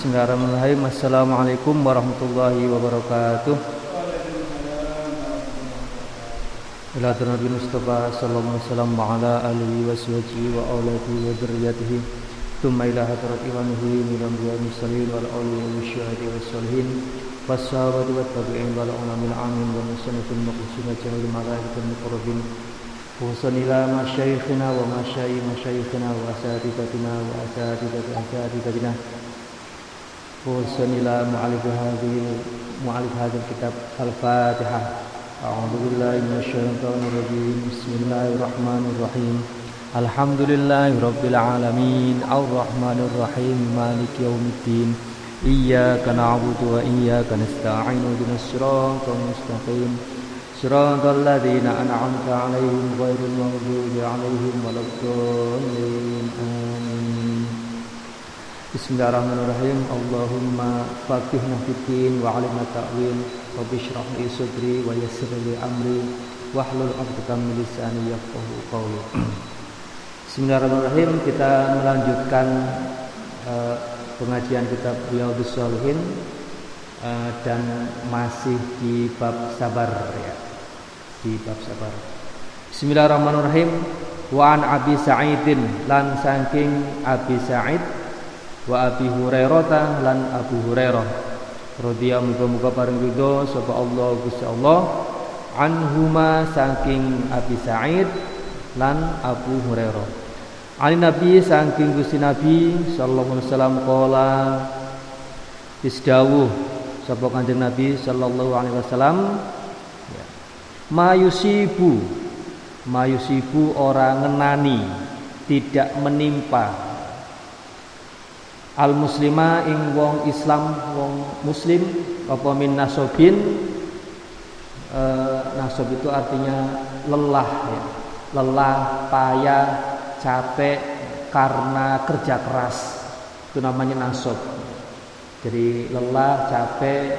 Bismillahirrahmanirrahim Assalamualaikum warahmatullahi wabarakatuh Ila Nabi Mustafa sallallahu alaihi wasallam wa ala alihi wa sahbihi wa auladihi wa dzurriyyatihi thumma ila hadrat imamihi min anbiya'i mursalin wal awliya wa syuhada wa salihin was sahabati wat tabi'in wal ulamil amin wa musannifil muqlisin wa jamil malaikatil muqarrabin وصل إلى مشايخنا ومشايخ مشايخنا وأساتذتنا وأساتذة أساتذتنا وصل إلى معالج هذه معالج هذا الكتاب الفاتحة. أعوذ بالله من الشيطان الرجيم. بسم الله الرحمن الرحيم. الحمد لله رب العالمين. الرحمن الرحيم. مالك يوم الدين. إياك نعبد وإياك نستعين. اهدنا الصراط المستقيم. صراط الذين أنعمت عليهم غير المغضوب عليهم ولا الضالين. آمين. Bismillahirrahmanirrahim. Allahumma faqihna fitin wa 'alimna ta'wil. wa bishrah li sadri wa yassir li amri wahlul 'uqdatam min lisani yafqahu qawli. Bismillahirrahmanirrahim. Kita melanjutkan uh, pengajian kitab Riyadhus Shalihin uh, dan masih di bab sabar ya. Di bab sabar. Bismillahirrahmanirrahim. Wa an Abi Sa'idin lan saking Abi Sa'id wa Abi Hurairah lan Abu Hurairah radhiyallahu muga-muga paring ridho sapa Allah Gusti Allah anhuma saking Abi Sa'id lan Abu Hurairah. Ali Nabi saking Gusti Nabi sallallahu alaihi wasallam qala isdawuh sapa Kanjeng Nabi sallallahu alaihi wasallam mayusibu mayusibu orang ngenani tidak menimpa al muslima ing wong Islam wong muslim apa min nasobin e, nasob itu artinya lelah ya. lelah payah capek karena kerja keras itu namanya nasob jadi lelah capek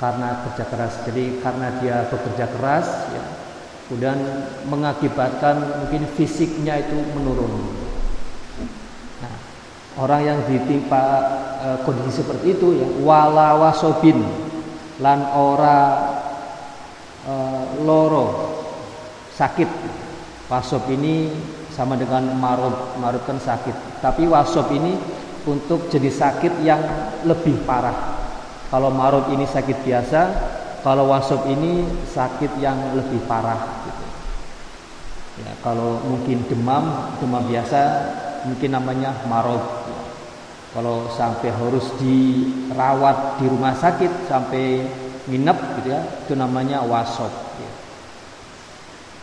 karena kerja keras. Jadi karena dia bekerja keras, ya, kemudian mengakibatkan mungkin fisiknya itu menurun. Orang yang ditimpa e, kondisi seperti itu ya wala wasobin lan ora e, loro sakit. Wasob ini sama dengan marut, marut kan sakit. Tapi wasob ini untuk jenis sakit yang lebih parah kalau marut ini sakit biasa, kalau wasop ini sakit yang lebih parah. Gitu. Ya, kalau mungkin demam, demam biasa, mungkin namanya marut. Kalau sampai harus dirawat di rumah sakit sampai nginep, gitu ya, itu namanya wasop. Ya.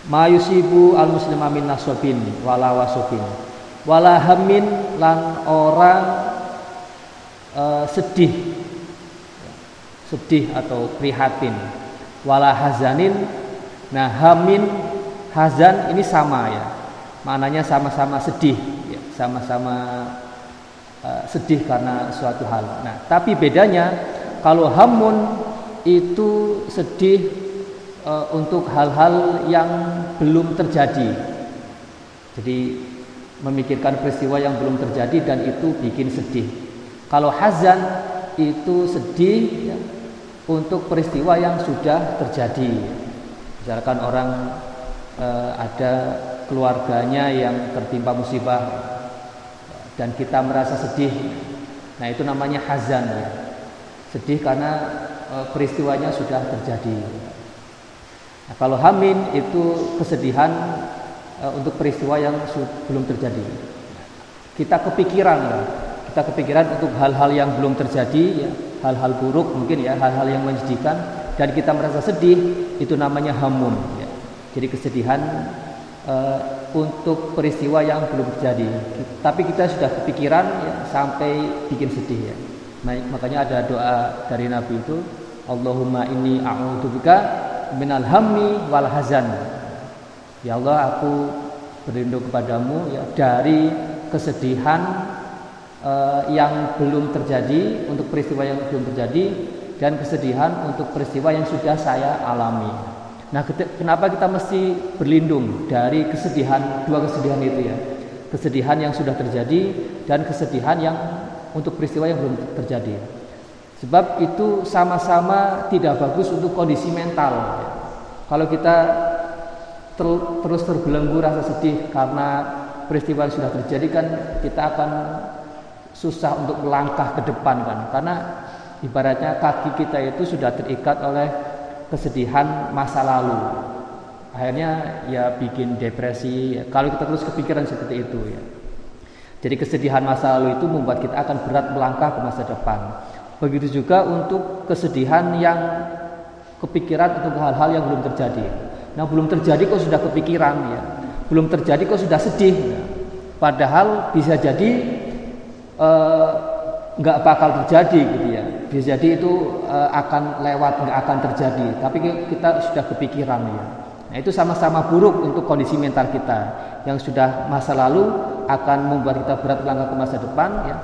Mayusibu al muslimah min nasobin wala wasobin wala hamin lan orang uh, sedih sedih atau prihatin wala hazanin nah hamin hazan ini sama ya maknanya sama-sama sedih ya, sama-sama uh, sedih karena suatu hal. Nah tapi bedanya kalau hamun itu sedih uh, untuk hal-hal yang belum terjadi. Jadi memikirkan peristiwa yang belum terjadi dan itu bikin sedih. Kalau hazan itu sedih ya, untuk peristiwa yang sudah terjadi. Misalkan orang e, ada keluarganya yang tertimpa musibah dan kita merasa sedih. Nah, itu namanya hazan ya. Sedih karena e, peristiwanya sudah terjadi. Nah, kalau hamin itu kesedihan e, untuk peristiwa yang belum terjadi. Kita kepikiran ya. Kita kepikiran untuk hal-hal yang belum terjadi ya hal-hal buruk mungkin ya hal-hal yang menyedihkan dan kita merasa sedih itu namanya hamun ya. jadi kesedihan uh, untuk peristiwa yang belum terjadi. Tapi kita sudah kepikiran ya, sampai bikin sedih ya. Makanya ada doa dari Nabi itu Allahumma inni a'udzubika minal hammi wal hazan. Ya Allah aku berlindung kepadamu ya dari kesedihan uh, yang belum terjadi untuk peristiwa yang belum terjadi dan kesedihan untuk peristiwa yang sudah saya alami. Nah, kenapa kita mesti berlindung dari kesedihan dua kesedihan itu ya? Kesedihan yang sudah terjadi dan kesedihan yang untuk peristiwa yang belum terjadi. Sebab itu sama-sama tidak bagus untuk kondisi mental. Kalau kita ter terus terbelenggu rasa sedih karena peristiwa yang sudah terjadi kan kita akan susah untuk melangkah ke depan kan karena ibaratnya kaki kita itu sudah terikat oleh kesedihan masa lalu. Akhirnya ya bikin depresi. Kalau kita terus kepikiran seperti itu ya. Jadi kesedihan masa lalu itu membuat kita akan berat melangkah ke masa depan. Begitu juga untuk kesedihan yang kepikiran untuk hal-hal yang belum terjadi. Nah belum terjadi kok sudah kepikiran ya. Belum terjadi kok sudah sedih ya. padahal bisa jadi eh, nggak bakal terjadi gitu ya jadi itu uh, akan lewat nggak akan terjadi. Tapi kita sudah kepikiran ya. Nah itu sama-sama buruk untuk kondisi mental kita. Yang sudah masa lalu akan membuat kita berat melangkah ke masa depan ya.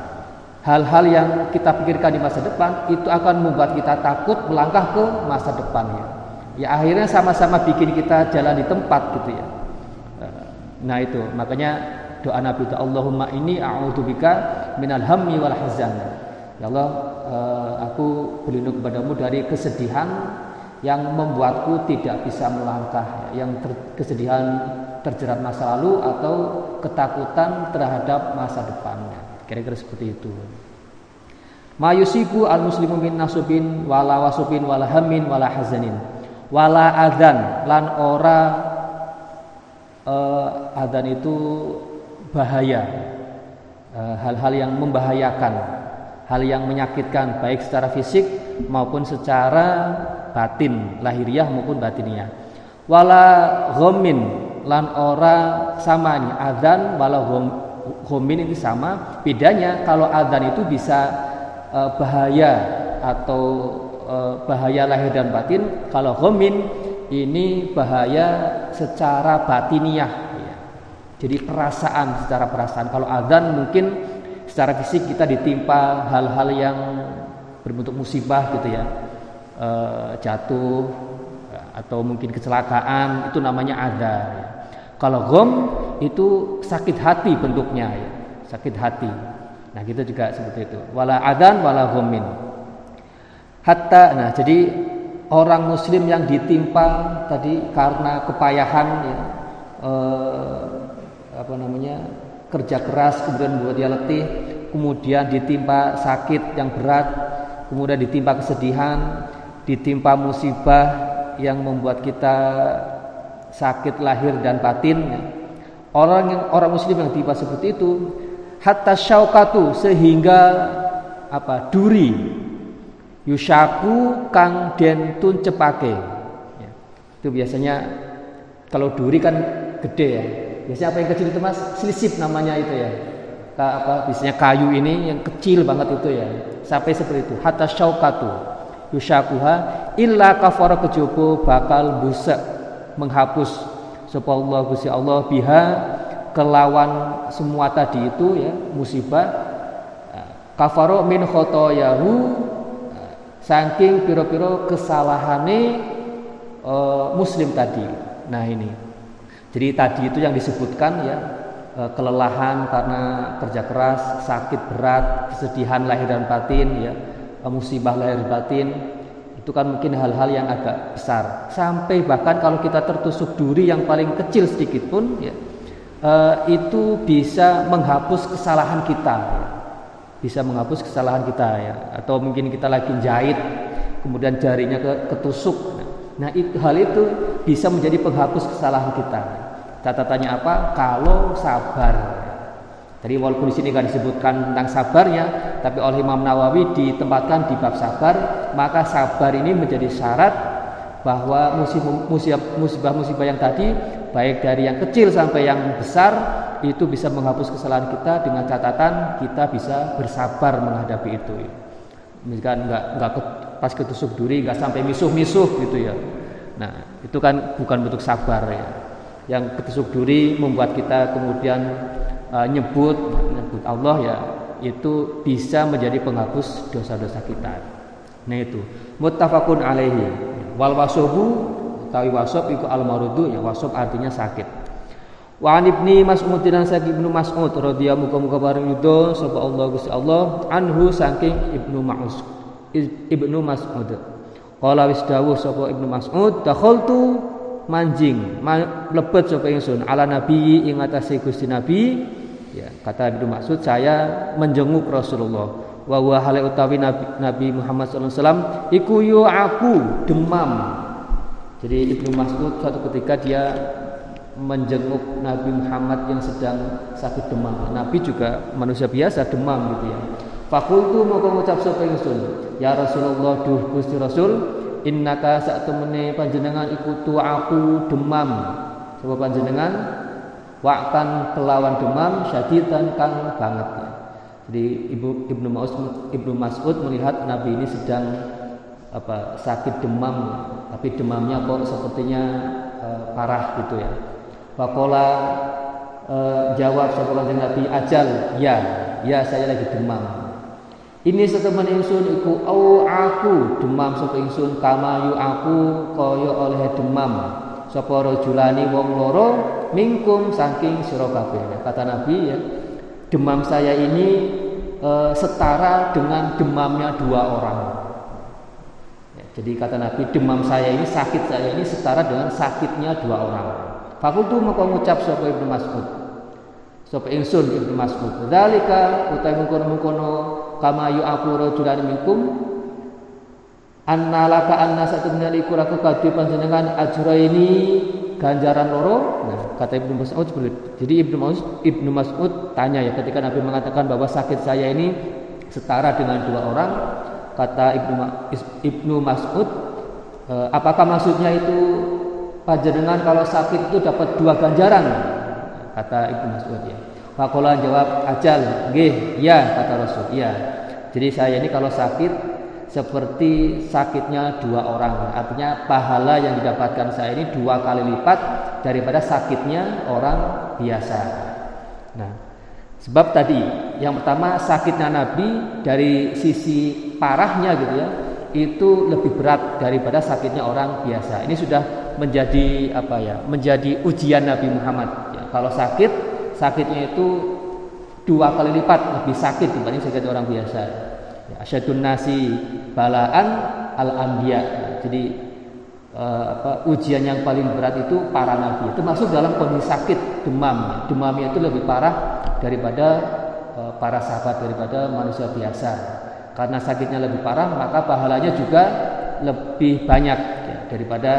Hal-hal yang kita pikirkan di masa depan itu akan membuat kita takut melangkah ke masa depan ya. Ya akhirnya sama-sama bikin kita jalan di tempat gitu ya. Eh, nah itu. Makanya doa Nabi itu Allahumma ini a'udzubika minal hammi wal hazan ya Allah Eh, aku berlindung kepadamu dari kesedihan yang membuatku tidak bisa melangkah yang ter, kesedihan terjerat masa lalu atau ketakutan terhadap masa depannya. Kira-kira seperti itu. Mayusiku al muslimu min nasubin wala wasubin wala hamin wala hazanin. Wala adzan lan ora uh, adzan itu bahaya. Eh, hal-hal uh, yang membahayakan hal yang menyakitkan baik secara fisik maupun secara batin lahiriah maupun batiniah. Wala ghamin lan ora sama nih adzan wala ghamin ini sama. Bedanya kalau adzan itu bisa e, bahaya atau e, bahaya lahir dan batin kalau ghamin ini bahaya secara batiniah. Ya. jadi perasaan secara perasaan. Kalau adzan mungkin secara fisik kita ditimpa hal-hal yang berbentuk musibah gitu ya. E, jatuh atau mungkin kecelakaan itu namanya ada kalau gom itu sakit hati bentuknya ya. Sakit hati. Nah kita juga seperti itu. Wala adan wala gomin hatta nah jadi orang muslim yang ditimpa tadi karena kepayahan ya e, apa namanya kerja keras kemudian membuat dia letih, kemudian ditimpa sakit yang berat, kemudian ditimpa kesedihan, ditimpa musibah yang membuat kita sakit lahir dan batin. Orang yang orang muslim yang tiba seperti itu hatta syaukatu sehingga apa duri yushaku kang den tun cepake ya. itu biasanya kalau duri kan gede ya Biasanya apa yang kecil itu mas? Silisip namanya itu ya. Apa? Biasanya kayu ini yang kecil banget itu ya. Sampai seperti itu. Hatta syaukatu yushakuha illa kafara kejobo bakal busa menghapus sapa Allah Gusti Allah biha kelawan semua tadi itu ya musibah kafaro min khotoyahu saking piro-piro kesalahane uh, muslim tadi nah ini jadi tadi itu yang disebutkan ya e, kelelahan karena kerja keras, sakit berat, kesedihan lahir dan batin ya, e, musibah lahir batin itu kan mungkin hal-hal yang agak besar. Sampai bahkan kalau kita tertusuk duri yang paling kecil sedikit pun ya eh, itu bisa menghapus kesalahan kita. Bisa menghapus kesalahan kita ya atau mungkin kita lagi jahit kemudian jarinya ketusuk. Nah, itu, hal itu bisa menjadi penghapus kesalahan kita. Catatannya apa? Kalau sabar. Jadi walaupun di sini kan disebutkan tentang sabarnya, tapi oleh Imam Nawawi ditempatkan di bab sabar, maka sabar ini menjadi syarat bahwa musibah-musibah yang tadi baik dari yang kecil sampai yang besar itu bisa menghapus kesalahan kita dengan catatan kita bisa bersabar menghadapi itu. Misalkan nggak nggak pas ketusuk duri nggak sampai misuh-misuh gitu ya. Nah itu kan bukan bentuk sabar ya yang ketusuk duri membuat kita kemudian uh, nyebut nyebut Allah ya itu bisa menjadi penghapus dosa-dosa kita. Nah itu muttafaqun alaihi wal wasobu tawi wasob itu al marudu ya wasob artinya sakit. Wa an ibni Mas'ud dan saking Ibnu Mas'ud radhiyallahu muga-muga bareng yudo sapa Allah Gusti Allah anhu saking Ibnu Mas'ud Ibnu Mas'ud. Qala wis dawuh sapa Ibnu Mas'ud dakhaltu manjing mlebet sapa ingsun ala nabi ing atase Gusti Nabi ya kata Ibnu Mas'ud saya menjenguk Rasulullah wa wa hale utawi Nabi, Nabi Muhammad sallallahu alaihi wasallam iku yu aku demam jadi Ibnu Mas'ud suatu ketika dia menjenguk Nabi Muhammad yang sedang sakit demam. Nabi juga manusia biasa demam gitu ya. Fakultu mau mengucap sapa ingsun, ya Rasulullah duh Gusti Rasul, innaka sak temene panjenengan iku aku demam. Coba panjenengan waktan kelawan demam syadidan kang banget. Jadi Ibu Ibnu Mas'ud Ibnu Mas'ud melihat Nabi ini sedang apa sakit demam, tapi demamnya kok sepertinya uh, parah gitu ya. Fakola e, jawab sapa Nabi ajal ya ya saya lagi demam ini setemen ingsun iku au aku. Demam sapa ingsun? Kama yu aku kaya oleh demam. Sapa rajulani wong loro mingkum saking sira kabeh. Kata Nabi ya demam saya ini e, setara dengan demamnya dua orang. Ya, jadi kata Nabi demam saya ini sakit saya ini setara dengan sakitnya dua orang. Fakultu maka ngucap sapa Ibnu Mas'ud. Sapa ingsun Ibnu Mas'ud. Dzalika utawi mungkono-mungkono kama yu aku rajulan minkum annalaka anna satu menaliku laku kadhe panjenengan ajra ini ganjaran loro. Nah, kata Ibnu Mas'ud. Jadi Ibnu Mas'ud, Ibnu Mas'ud tanya ya ketika Nabi mengatakan bahwa sakit saya ini setara dengan dua orang, kata Ibnu Ibnu Mas'ud, e, apakah maksudnya itu panjenengan kalau sakit itu dapat dua ganjaran kata Ibnu Mas'ud ya Fakola jawab ajal nggih ya kata Rasul. Ya jadi saya ini kalau sakit seperti sakitnya dua orang. Artinya pahala yang didapatkan saya ini dua kali lipat daripada sakitnya orang biasa. Nah sebab tadi yang pertama sakitnya Nabi dari sisi parahnya gitu ya itu lebih berat daripada sakitnya orang biasa. Ini sudah menjadi apa ya menjadi ujian Nabi Muhammad. Ya, kalau sakit sakitnya itu dua kali lipat lebih sakit dibanding sakit orang biasa ya, asyadun nasi balaan al anbiya ya, jadi uh, apa, ujian yang paling berat itu para nabi termasuk dalam kondisi sakit demam ya. demamnya itu lebih parah daripada uh, para sahabat daripada manusia biasa karena sakitnya lebih parah maka pahalanya juga lebih banyak ya, daripada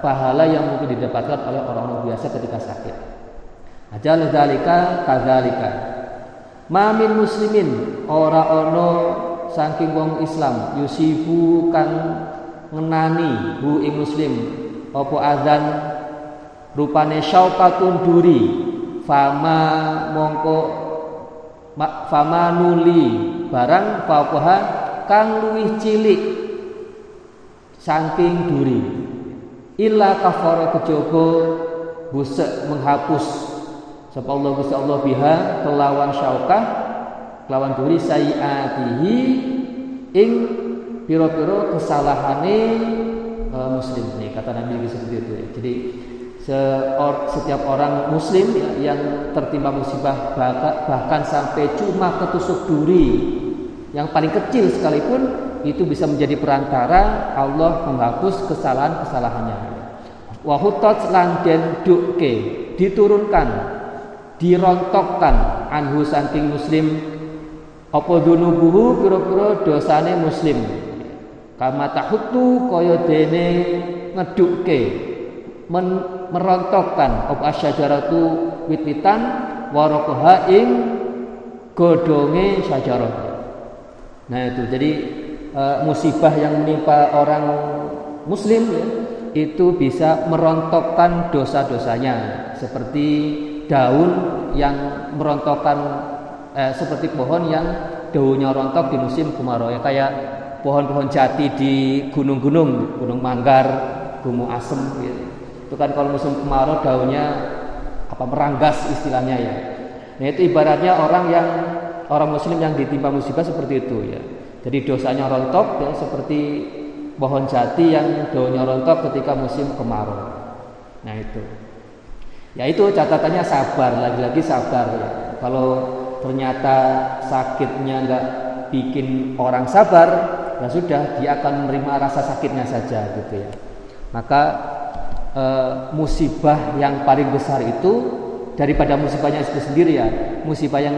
pahala yang mungkin didapatkan oleh orang-orang biasa ketika sakit. Ajal dalika kadzalika. Mamin muslimin ora ono saking wong Islam yusibu kang ngenani hu ing muslim. Apa azan? Rupane syaukatun duri. Fama mongko fama nuli barang fauqaha kang luwih cilik saking duri. Illa kafara kejaba busek menghapus sapa Allah Gusti Allah biha kelawan syaukah kelawan duri sayiatihi ing piro-piro kesalahane uh, muslim nih kata Nabi seperti itu ya. Jadi setiap orang muslim ya, yang tertimpa musibah bahkan sampai cuma ketusuk duri yang paling kecil sekalipun itu bisa menjadi perantara Allah menghapus kesalahan-kesalahannya. Wahutot lan den dukke diturunkan dirontokkan anhu saking muslim. Apa dunubuhu? Pira-pira dosane muslim. Kama tahutu kaya dene ngedukke men merontokkan. Apa asyajaratu wit-witan warokoha ing godonge syajarah. Nah itu. Jadi uh, musibah yang menimpa orang muslim ya, itu bisa merontokkan dosa-dosanya. Seperti daun yang merontokkan eh, seperti pohon yang daunnya rontok di musim kemarau ya kayak pohon-pohon jati di gunung-gunung gunung manggar gunung asem gitu. itu kan kalau musim kemarau daunnya apa meranggas istilahnya ya nah itu ibaratnya orang yang orang muslim yang ditimpa musibah seperti itu ya jadi dosanya rontok ya seperti pohon jati yang daunnya rontok ketika musim kemarau. Nah itu. Ya itu catatannya sabar, lagi-lagi sabar. Kalau ternyata sakitnya nggak bikin orang sabar, ya sudah dia akan menerima rasa sakitnya saja gitu ya. Maka e, musibah yang paling besar itu daripada musibahnya itu sendiri ya. Musibah yang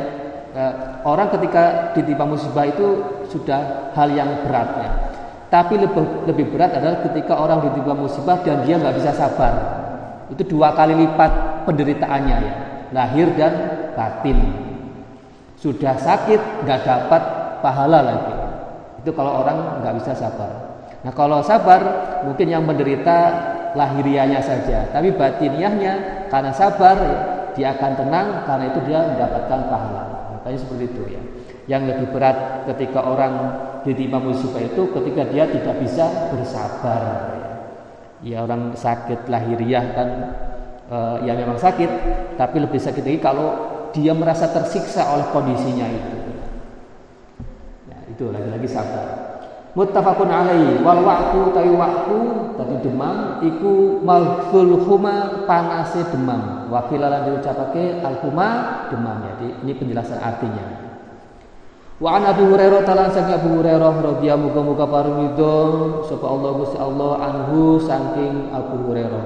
e, orang ketika ditimpa musibah itu sudah hal yang beratnya. Tapi lebih lebih berat adalah ketika orang ditimpa musibah dan dia nggak bisa sabar. Itu dua kali lipat penderitaannya ya, lahir dan batin. Sudah sakit nggak dapat pahala lagi. Itu kalau orang nggak bisa sabar. Nah kalau sabar mungkin yang menderita lahiriahnya saja, tapi batiniahnya karena sabar dia akan tenang karena itu dia mendapatkan pahala. Makanya seperti itu ya. Yang lebih berat ketika orang ditimpa musibah itu ketika dia tidak bisa bersabar. Ya, ya orang sakit lahiriah kan e, ya memang sakit, tapi lebih sakit lagi kalau dia merasa tersiksa oleh kondisinya itu. Ya, itu lagi-lagi sabar. Muttafaqun alaihi wal waqtu tawi waqtu tadi demam iku malful huma panase demam. Wa filalan diucapake al huma demam. Jadi ini penjelasan artinya wa an Abu Hurairah talan saking Abu Hurairah radhiyallahu muga-muga parumido sapa Allah Gusti Allah anhu saking Abu Hurairah.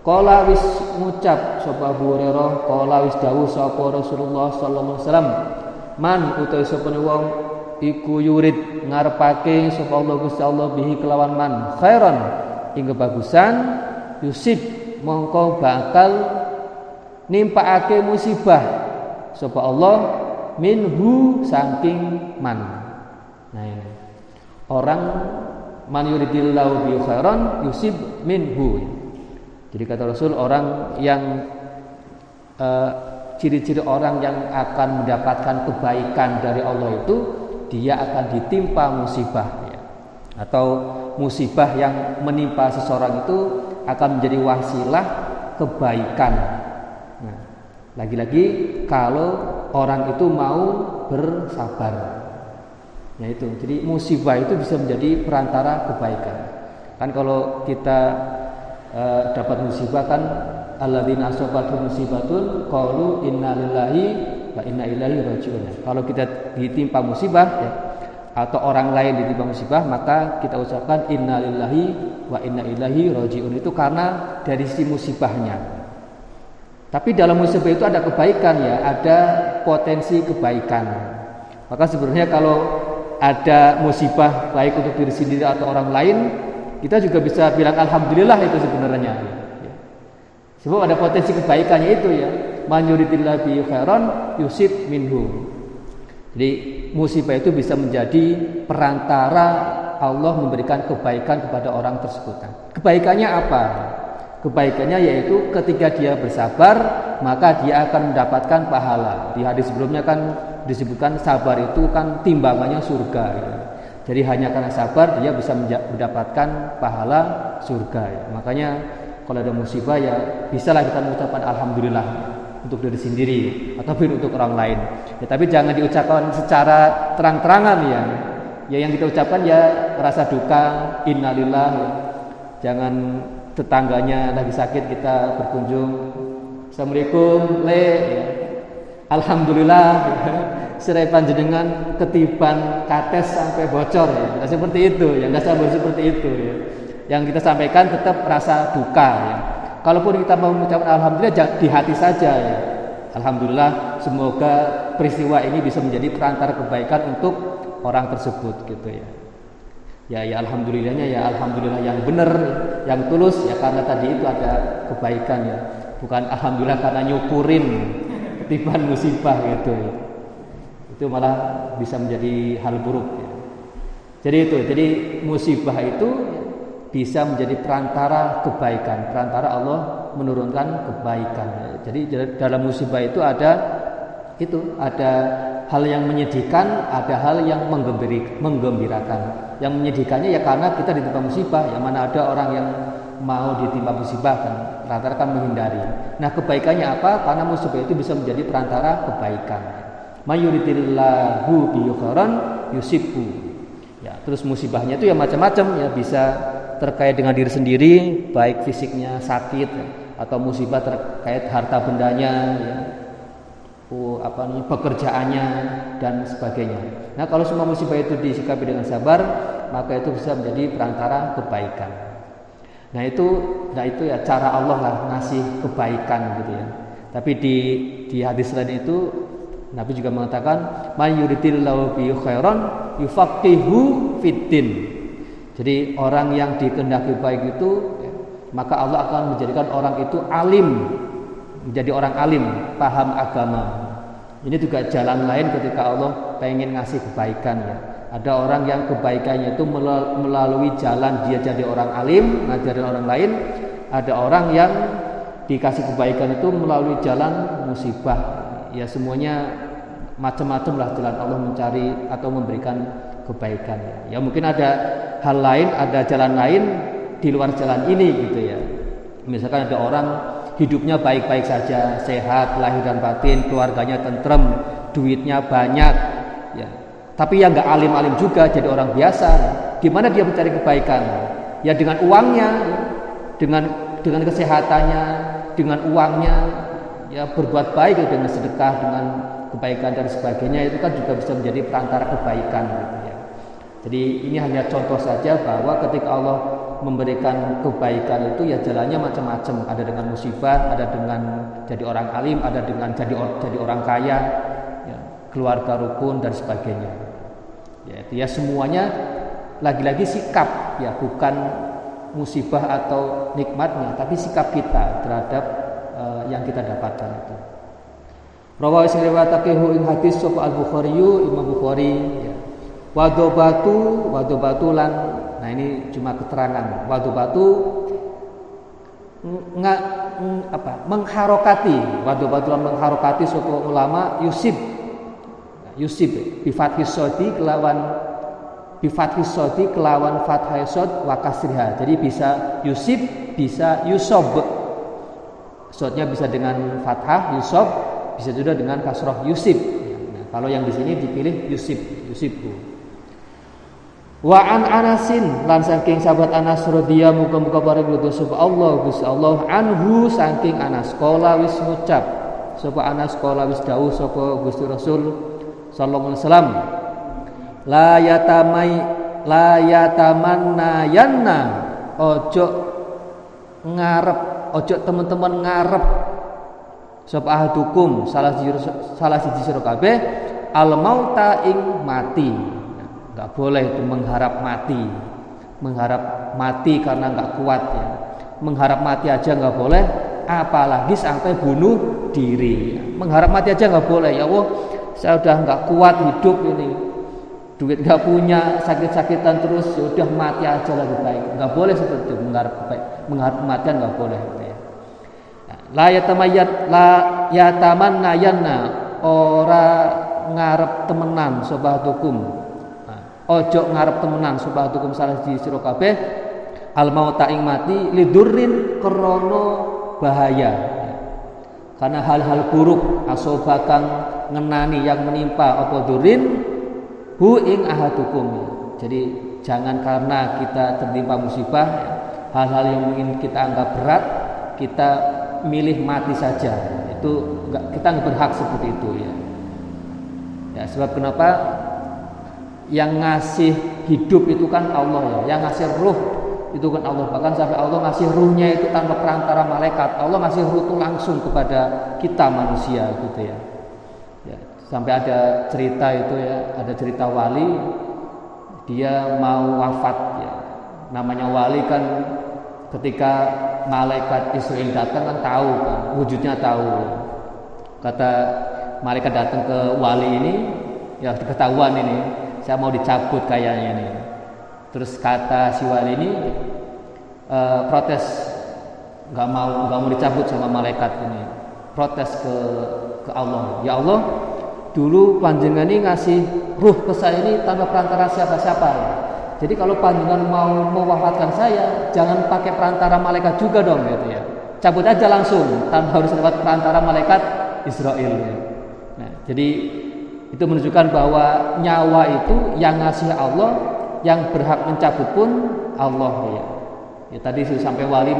Kala wis ngucap sapa Abu Hurairah kala wis dawuh sapa Rasulullah sallallahu alaihi wasallam man utawi sapa wong iku yurid ngarepake sapa Allah Gusti Allah bihi kelawan man khairan ing kebagusan yusib mongko bakal nimpakake musibah sapa Allah minhu saking man nah ini orang man yuridillahu bi yusib minhu jadi kata Rasul orang yang uh, ciri-ciri orang yang akan mendapatkan kebaikan dari Allah itu dia akan ditimpa musibah ya. atau musibah yang menimpa seseorang itu akan menjadi wasilah kebaikan. Lagi-lagi kalau orang itu mau bersabar. Ya itu. Jadi musibah itu bisa menjadi perantara kebaikan. Kan kalau kita e, dapat musibah kan alladzina asabatu musibatun qalu innalillahi wa inna ilahi rajiun. Kalau kita ditimpa musibah ya, atau orang lain ditimpa musibah maka kita ucapkan innalillahi wa inna ilahi rajiun itu karena dari si musibahnya. Tapi dalam musibah itu ada kebaikan ya, ada potensi kebaikan. Maka sebenarnya kalau ada musibah baik untuk diri sendiri atau orang lain, kita juga bisa bilang alhamdulillah itu sebenarnya. Ya. Sebab ada potensi kebaikannya itu ya man bi khairan yusib minhu. Jadi musibah itu bisa menjadi perantara Allah memberikan kebaikan kepada orang tersebut. Kebaikannya apa? Kebaikannya yaitu ketika dia bersabar maka dia akan mendapatkan pahala. Di hadis sebelumnya kan disebutkan sabar itu kan timbangannya surga. Gitu. Jadi hanya karena sabar dia bisa mendapatkan pahala surga. Makanya kalau ada musibah ya bisalah kita mengucapkan alhamdulillah untuk diri sendiri ataupun untuk orang lain. Ya, tapi jangan diucapkan secara terang-terangan ya. Ya yang kita ucapkan ya rasa duka, innalillah. Ya. Jangan tetangganya lagi sakit kita berkunjung. Assalamualaikum, le. Ya. Alhamdulillah. Serai panjenengan ketiban kates sampai bocor ya. Nah, seperti itu ya, nggak sampai seperti itu ya. Yang kita sampaikan tetap rasa duka ya Kalaupun kita mau mengucapkan alhamdulillah di hati saja ya. Alhamdulillah semoga peristiwa ini bisa menjadi perantara kebaikan untuk orang tersebut gitu ya. Ya ya alhamdulillahnya ya alhamdulillah yang benar, yang tulus ya karena tadi itu ada kebaikan ya. Bukan alhamdulillah karena nyukurin ketiban musibah gitu ya. Itu malah bisa menjadi hal buruk ya. Jadi itu, jadi musibah itu bisa menjadi perantara kebaikan, perantara Allah menurunkan kebaikan. Jadi dalam musibah itu ada itu ada hal yang menyedihkan, ada hal yang menggembirakan. Yang menyedihkannya ya karena kita ditimpa musibah, yang mana ada orang yang mau ditimpa musibah kan rata-rata kan menghindari. Nah kebaikannya apa? Karena musibah itu bisa menjadi perantara kebaikan. Mayuritillahu bi yusibu. Ya, terus musibahnya itu ya macam-macam ya bisa terkait dengan diri sendiri, baik fisiknya sakit atau musibah terkait harta bendanya ya, apa namanya pekerjaannya dan sebagainya. Nah kalau semua musibah itu disikapi dengan sabar maka itu bisa menjadi perantara kebaikan. Nah itu, nah itu ya cara Allah lah ngasih kebaikan gitu ya. Tapi di di hadis lain itu Nabi juga mengatakan bi khairan yufaqihu fiddin. Jadi orang yang dikehendaki baik itu maka Allah akan menjadikan orang itu alim menjadi orang alim paham agama ini juga jalan lain ketika Allah pengen ngasih kebaikan ya ada orang yang kebaikannya itu melalui jalan dia jadi orang alim ngajarin orang lain ada orang yang dikasih kebaikan itu melalui jalan musibah ya semuanya macam-macam lah jalan Allah mencari atau memberikan kebaikan ya. ya mungkin ada hal lain ada jalan lain di luar jalan ini gitu ya. Misalkan ada orang hidupnya baik-baik saja, sehat, lahir dan batin, keluarganya tentrem, duitnya banyak, ya. Tapi yang nggak alim-alim juga, jadi orang biasa. Gimana dia mencari kebaikan? Ya dengan uangnya, dengan dengan kesehatannya, dengan uangnya, ya berbuat baik dengan sedekah, dengan kebaikan dan sebagainya itu kan juga bisa menjadi perantara kebaikan gitu ya. Jadi ini hanya contoh saja bahwa ketika Allah memberikan kebaikan itu ya jalannya macam-macam. Ada dengan musibah ada dengan jadi orang alim ada dengan jadi jadi orang kaya ya, keluarga rukun dan sebagainya. Ya itu ya semuanya lagi-lagi sikap ya bukan musibah atau nikmatnya tapi sikap kita terhadap uh, yang kita dapatkan itu. Rawahu sing riwayatake ing hadis sapa Al Bukhari Imam Bukhari ya. Wadobatu wadobatu lan Nah ini cuma keterangan. Wadu-batu nggak apa mengharokati. Wadu-batu mengharokati suku ulama Yusuf Yusuf bifat hisodi kelawan bifat hisodi kelawan fathah sod wakasriha jadi bisa Yusuf bisa Yusob. Sodnya bisa dengan fathah Yusob bisa juga dengan kasroh Yusuf nah, kalau yang di sini dipilih Yusuf Yusufku Wa an Anasin lan saking sahabat Anas radhiyallahu muga-muga bareng sapa Allah Gusti Allah anhu saking Anas. Kala wis ngucap sapa Anas kala wis dawuh sapa Gusti Rasul sallallahu alaihi wasallam la yatamai la yatamanna yanna. Ojo ngarep ojo teman-teman ngarep sapa ahadukum salah siji salah siji sira kabeh al mauta ing mati nggak boleh itu mengharap mati. Mengharap mati karena nggak kuat ya. Mengharap mati aja nggak boleh apalagi sampai bunuh diri. Mengharap mati aja nggak boleh ya Allah. Saya udah nggak kuat hidup ini. Duit nggak punya sakit-sakitan terus ya udah mati aja lebih baik. Nggak boleh seperti itu. Mengharap baik. Mengharap kematian nggak boleh ya. La yatamayat la ora ngarep temenan sobat hukum ojo ngarep temenan hukum salah di sira kabeh. Al mauta ing mati lidurrin krono bahaya. Karena hal-hal buruk asobakan ngenani yang menimpa apa durin hu ing ahadukum. Jadi jangan karena kita tertimpa musibah hal-hal yang mungkin kita anggap berat kita milih mati saja. Itu kita nggak berhak seperti itu ya. Ya sebab kenapa yang ngasih hidup itu kan Allah ya. Yang ngasih ruh itu kan Allah. Bahkan sampai Allah ngasih ruhnya itu tanpa perantara malaikat. Allah ngasih ruh itu langsung kepada kita manusia gitu ya, ya sampai ada cerita itu ya. Ada cerita wali dia mau wafat ya. Namanya wali kan ketika malaikat Israel datang kan tahu kan wujudnya tahu. Kata malaikat datang ke wali ini ya ketahuan ini saya mau dicabut kayaknya nih terus kata si wali ini e, protes nggak mau nggak mau dicabut sama malaikat ini protes ke ke Allah ya Allah dulu panjenengan ini ngasih ruh ke saya ini tanpa perantara siapa-siapa ya. Jadi kalau panjenengan mau mewafatkan saya, jangan pakai perantara malaikat juga dong gitu ya. Cabut aja langsung tanpa harus lewat perantara malaikat Israel. Ya. Nah, jadi itu menunjukkan bahwa nyawa itu yang ngasih Allah, yang berhak mencabut pun Allah ya. Ya tadi sampai wali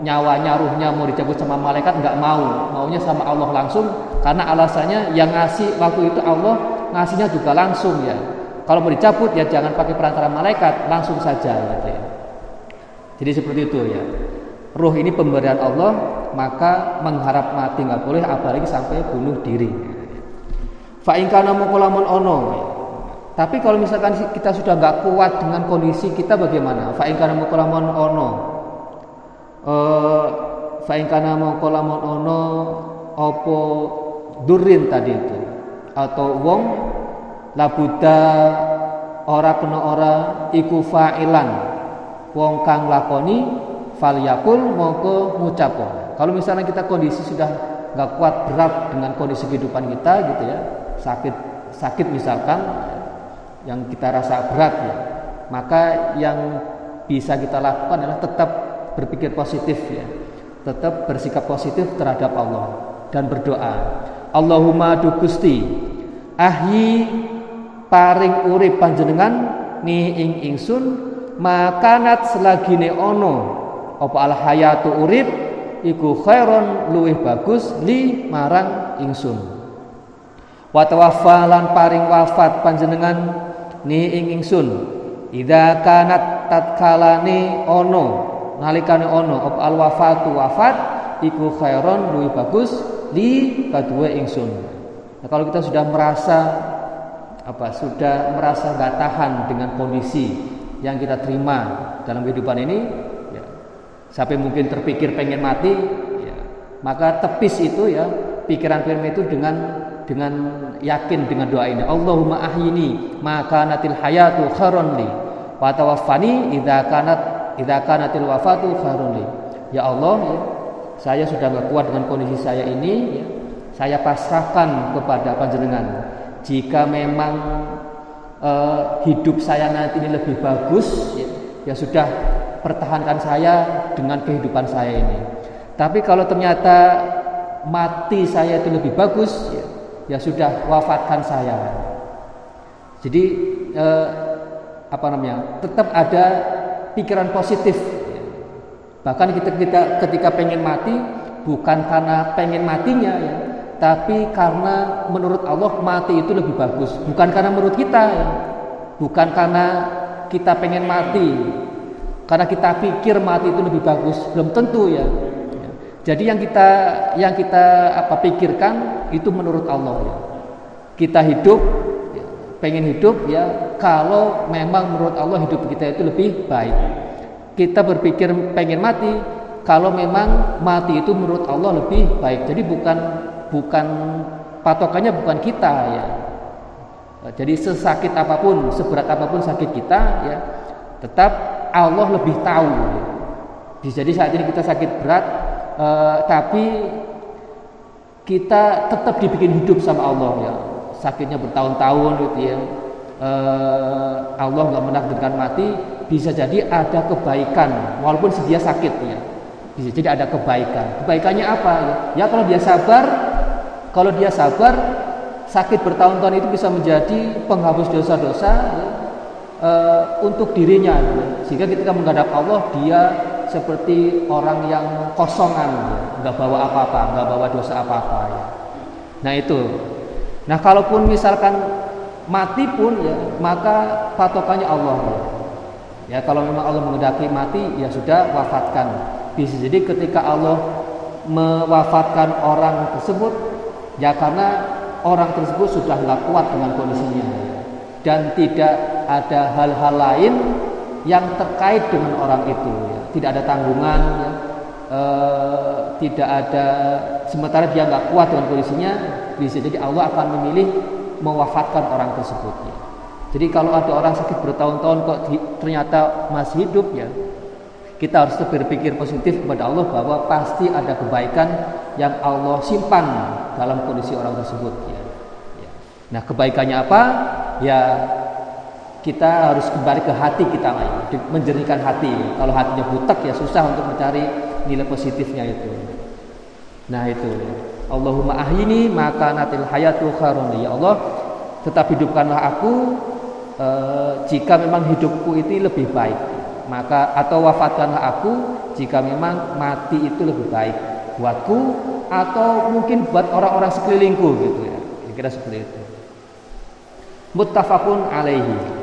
nyawanya ruhnya mau dicabut sama malaikat nggak mau maunya sama Allah langsung karena alasannya yang ngasih waktu itu Allah ngasihnya juga langsung ya kalau mau dicabut ya jangan pakai perantara malaikat langsung saja gitu ya. jadi seperti itu ya ruh ini pemberian Allah maka mengharap mati nggak boleh apalagi sampai bunuh diri fa kana mukolamun ono. Tapi kalau misalkan kita sudah nggak kuat dengan kondisi kita bagaimana? Fa kana mukolamun ono. Uh, fa'in kana maqalamun ono opo durin tadi itu? Atau wong labuda ora kena ora iku fa'ilan. Wong kang lakoni fal yakul mongko ngucapo kalau misalnya kita kondisi sudah nggak kuat berat dengan kondisi kehidupan kita gitu ya sakit sakit misalkan yang kita rasa berat ya maka yang bisa kita lakukan adalah tetap berpikir positif ya. Tetap bersikap positif terhadap Allah dan berdoa. Allahumma du Gusti ahyi paring urip panjenengan ni ing ingsun makanat selagine ono apa al hayatu urip iku khairon luwih bagus li marang ingsun wa tawaffalan paring wafat panjenengan ni ing ingsun ida kanat tatkalane ono nalikane ono op al wafatu wafat iku khairon luwih bagus li kadue ingsun. Nah, kalau kita sudah merasa apa sudah merasa nggak tahan dengan kondisi yang kita terima dalam kehidupan ini ya, sampai mungkin terpikir pengen mati ya, maka tepis itu ya pikiran-pikiran itu dengan dengan yakin dengan doa ini Allahumma ahyini maka natil hayatu kharon li wa tawaffani idza kanat idza kanatil wafatu khairun Ya Allah, ya, saya sudah nggak kuat dengan kondisi saya ini, ya, saya pasrahkan kepada panjenengan. Jika memang uh, hidup saya nanti ini lebih bagus, ya, ya sudah pertahankan saya dengan kehidupan saya ini. Tapi kalau ternyata mati saya itu lebih bagus, ya, ya sudah wafatkan saya. Jadi eh, apa namanya? Tetap ada pikiran positif. Bahkan kita, kita ketika pengen mati bukan karena pengen matinya ya, tapi karena menurut Allah mati itu lebih bagus. Bukan karena menurut kita ya. Bukan karena kita pengen mati. Karena kita pikir mati itu lebih bagus, belum tentu ya. Jadi yang kita yang kita apa pikirkan itu menurut Allah ya. Kita hidup pengen hidup ya kalau memang menurut Allah hidup kita itu lebih baik. Kita berpikir pengen mati kalau memang mati itu menurut Allah lebih baik. Jadi bukan bukan patokannya bukan kita ya. Jadi sesakit apa pun, seberat apa pun sakit kita ya, tetap Allah lebih tahu. Jadi saat ini kita sakit berat, eh, tapi kita tetap dibikin hidup sama Allah ya. Sakitnya bertahun-tahun gitu ya. Uh, Allah nggak menakdirkan mati bisa jadi ada kebaikan walaupun dia sakit ya. Bisa jadi ada kebaikan. Kebaikannya apa ya? Ya kalau dia sabar kalau dia sabar sakit bertahun-tahun itu bisa menjadi penghapus dosa-dosa ya, uh, untuk dirinya ya. sehingga ketika menghadap Allah dia seperti orang yang kosongan ya. nggak bawa apa-apa nggak bawa dosa apa-apa ya. nah itu Nah, kalaupun misalkan mati pun ya, maka patokannya Allah. Ya, kalau memang Allah mengendaki mati, ya sudah wafatkan. Bisa jadi ketika Allah mewafatkan orang tersebut, ya karena orang tersebut sudah nggak kuat dengan kondisinya dan tidak ada hal-hal lain yang terkait dengan orang itu. Ya. Tidak ada tanggungan, ya. e, tidak ada sementara dia nggak kuat dengan kondisinya, bisa jadi Allah akan memilih mewafatkan orang tersebut ya. Jadi kalau ada orang sakit bertahun-tahun kok ternyata masih hidup ya, kita harus berpikir positif kepada Allah bahwa pasti ada kebaikan yang Allah simpan dalam kondisi orang tersebut ya. ya. Nah kebaikannya apa? Ya kita harus kembali ke hati kita lagi, menjernihkan hati. Kalau hatinya butek ya susah untuk mencari nilai positifnya itu. Nah itu. Allahumma ahyini maka natil hayatu kharun ya Allah tetap hidupkanlah aku e, jika memang hidupku itu lebih baik maka atau wafatkanlah aku jika memang mati itu lebih baik buatku atau mungkin buat orang-orang sekelilingku gitu ya kira-kira seperti itu muttafaqun alaihi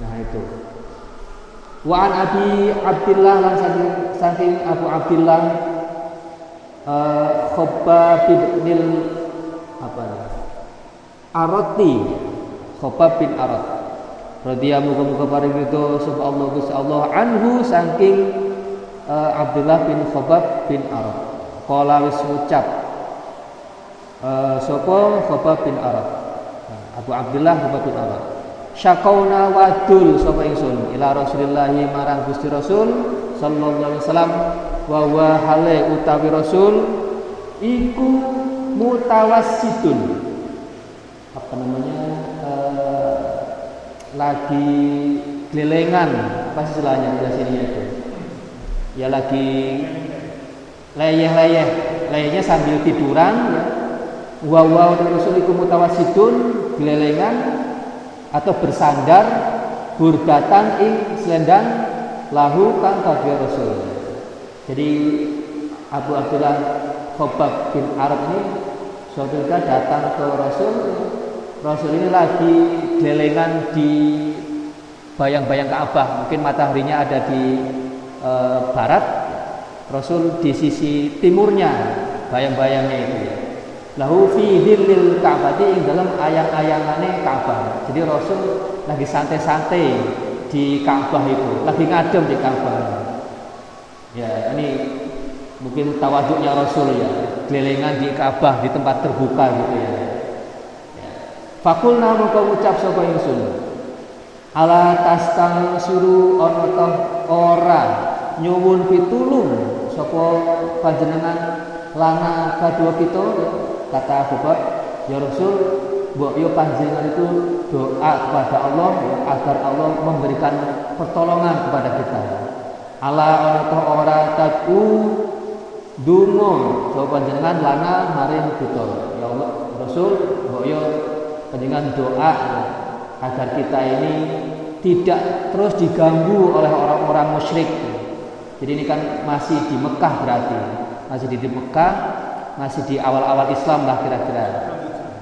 nah itu. Wa an abi abdillah lan saking abu abdillah uh, Khobab bin apa? Arati. Khobab bin Arat. Radhiyallahu muga-muga paring itu sapa Allah Gusti Allah anhu saking uh, Abdullah bin Khobab bin Arat. Kala wis ngucap uh, sapa Khobab bin Arat? Abu Abdullah Khobab bin Arat syakauna wadul sapa ingsun? Ila Rasulillah marang Gusti Rasul sallallahu alaihi wasallam wa wa hale utawi rasul iku mutawassidun. Apa namanya? Uh, lagi gelengan apa sih istilahnya di sini itu? Ya lagi leyeh-leyeh. Leyehnya sambil tiduran ya. Wa wa rasul iku mutawassidun gelengan atau bersandar burdatan ing selendang lahu kang rasul jadi Abu Abdullah Khobab bin Arab ini suatu ketika datang ke Rasul. Rasul ini lagi gelengan di bayang-bayang Ka'bah. Mungkin mataharinya ada di e, barat, Rasul di sisi timurnya bayang-bayangnya itu. Lahu fi dhillil Ka'bah di dalam ayang-ayangane Ka'bah. Jadi Rasul lagi santai-santai di Ka'bah itu, lagi ngadem di Ka'bah. Ya, ini mungkin tawaduknya Rasul ya, kelilingan di Ka'bah di tempat terbuka gitu ya. ya. Fakulna mongko ngucap sapa ingsun. Ala tastang suru ana ora nyuwun pitulung sapa panjenengan lana kadua kita kata Abu ya Rasul mbok yo panjenengan itu doa kepada Allah agar Allah memberikan pertolongan kepada kita. Ala ana ta ora tatu dungo. Sapa panjenengan lana maring kita ya Allah Rasul mbok yo panjenengan doa agar kita ini tidak terus diganggu oleh orang-orang musyrik. Jadi ini kan masih di Mekah berarti, masih di Mekah, masih di awal-awal Islam lah kira-kira.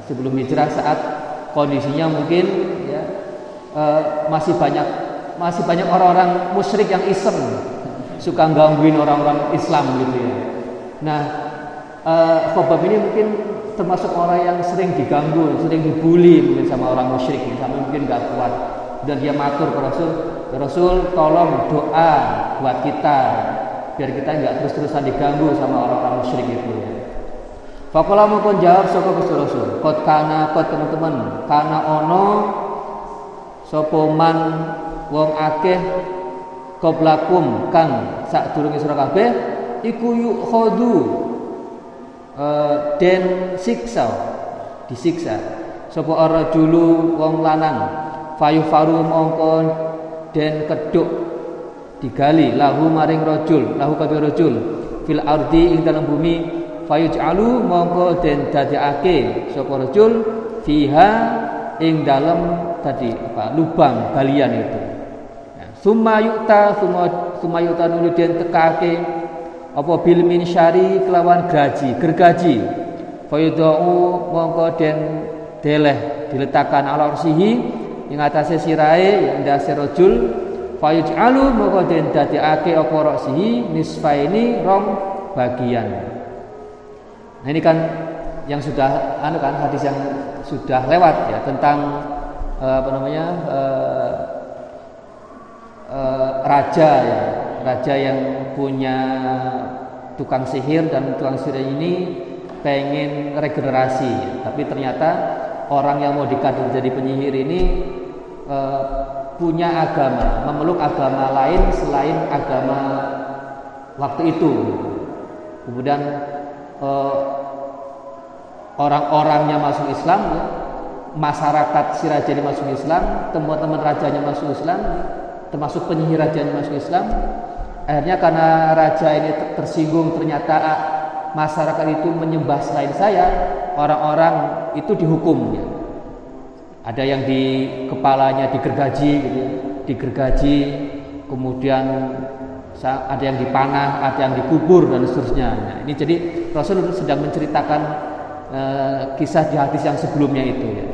Sebelum hijrah saat kondisinya mungkin ya, e, masih banyak masih banyak orang-orang musyrik yang iseng suka gangguin orang-orang Islam gitu ya. Nah, uh, Khobab ini mungkin termasuk orang yang sering diganggu, sering dibully mungkin sama orang musyrik, sampai mungkin gak kuat. Dan dia matur ke Rasul, ya Rasul tolong doa buat kita biar kita nggak terus-terusan diganggu sama orang-orang musyrik itu ya. Fakola maupun jawab sapa Gusti Rasul, kot kana kot teman-teman, kana ono sopoman wong akeh qablakum kang sak durunge sira kabeh iku yukhadu uh, den siksa disiksa. Sapa ora julu wong lanang fayu faru mongko den keduk digali lahu maring rajul lahu kabeh rajul fil ardi ing dalam bumi fayuj'alu mongko den dadekake sapa rajul fiha ing dalam tadi apa lubang galian itu Summa yukta summa summa yukta nuli den tekake apa bil min syari kelawan gaji, gergaji. Fayudau mongko den deleh diletakkan ala ursihi ing atase sirahe ya ndase rajul fayuj'alu mongko den dadekake apa rasihi nisfaini rom bagian. Nah ini kan yang sudah anu kan hadis yang sudah lewat ya tentang uh, apa namanya uh, uh, raja ya, raja yang punya tukang sihir dan tukang sihir ini pengen regenerasi, tapi ternyata orang yang mau dikader jadi penyihir ini uh, punya agama, memeluk agama lain selain agama waktu itu. Kemudian uh, orang-orangnya masuk Islam, ya, masyarakat si raja ini masuk Islam, teman-teman rajanya masuk Islam, termasuk penyihir raja yang masuk Islam akhirnya karena raja ini tersinggung ternyata ah, masyarakat itu menyembah selain saya orang-orang itu dihukum ya. ada yang di kepalanya digergaji gitu ya. digergaji kemudian ada yang dipanah, ada yang dikubur dan seterusnya. Nah, ini jadi Rasul sedang menceritakan uh, kisah di hadis yang sebelumnya itu ya.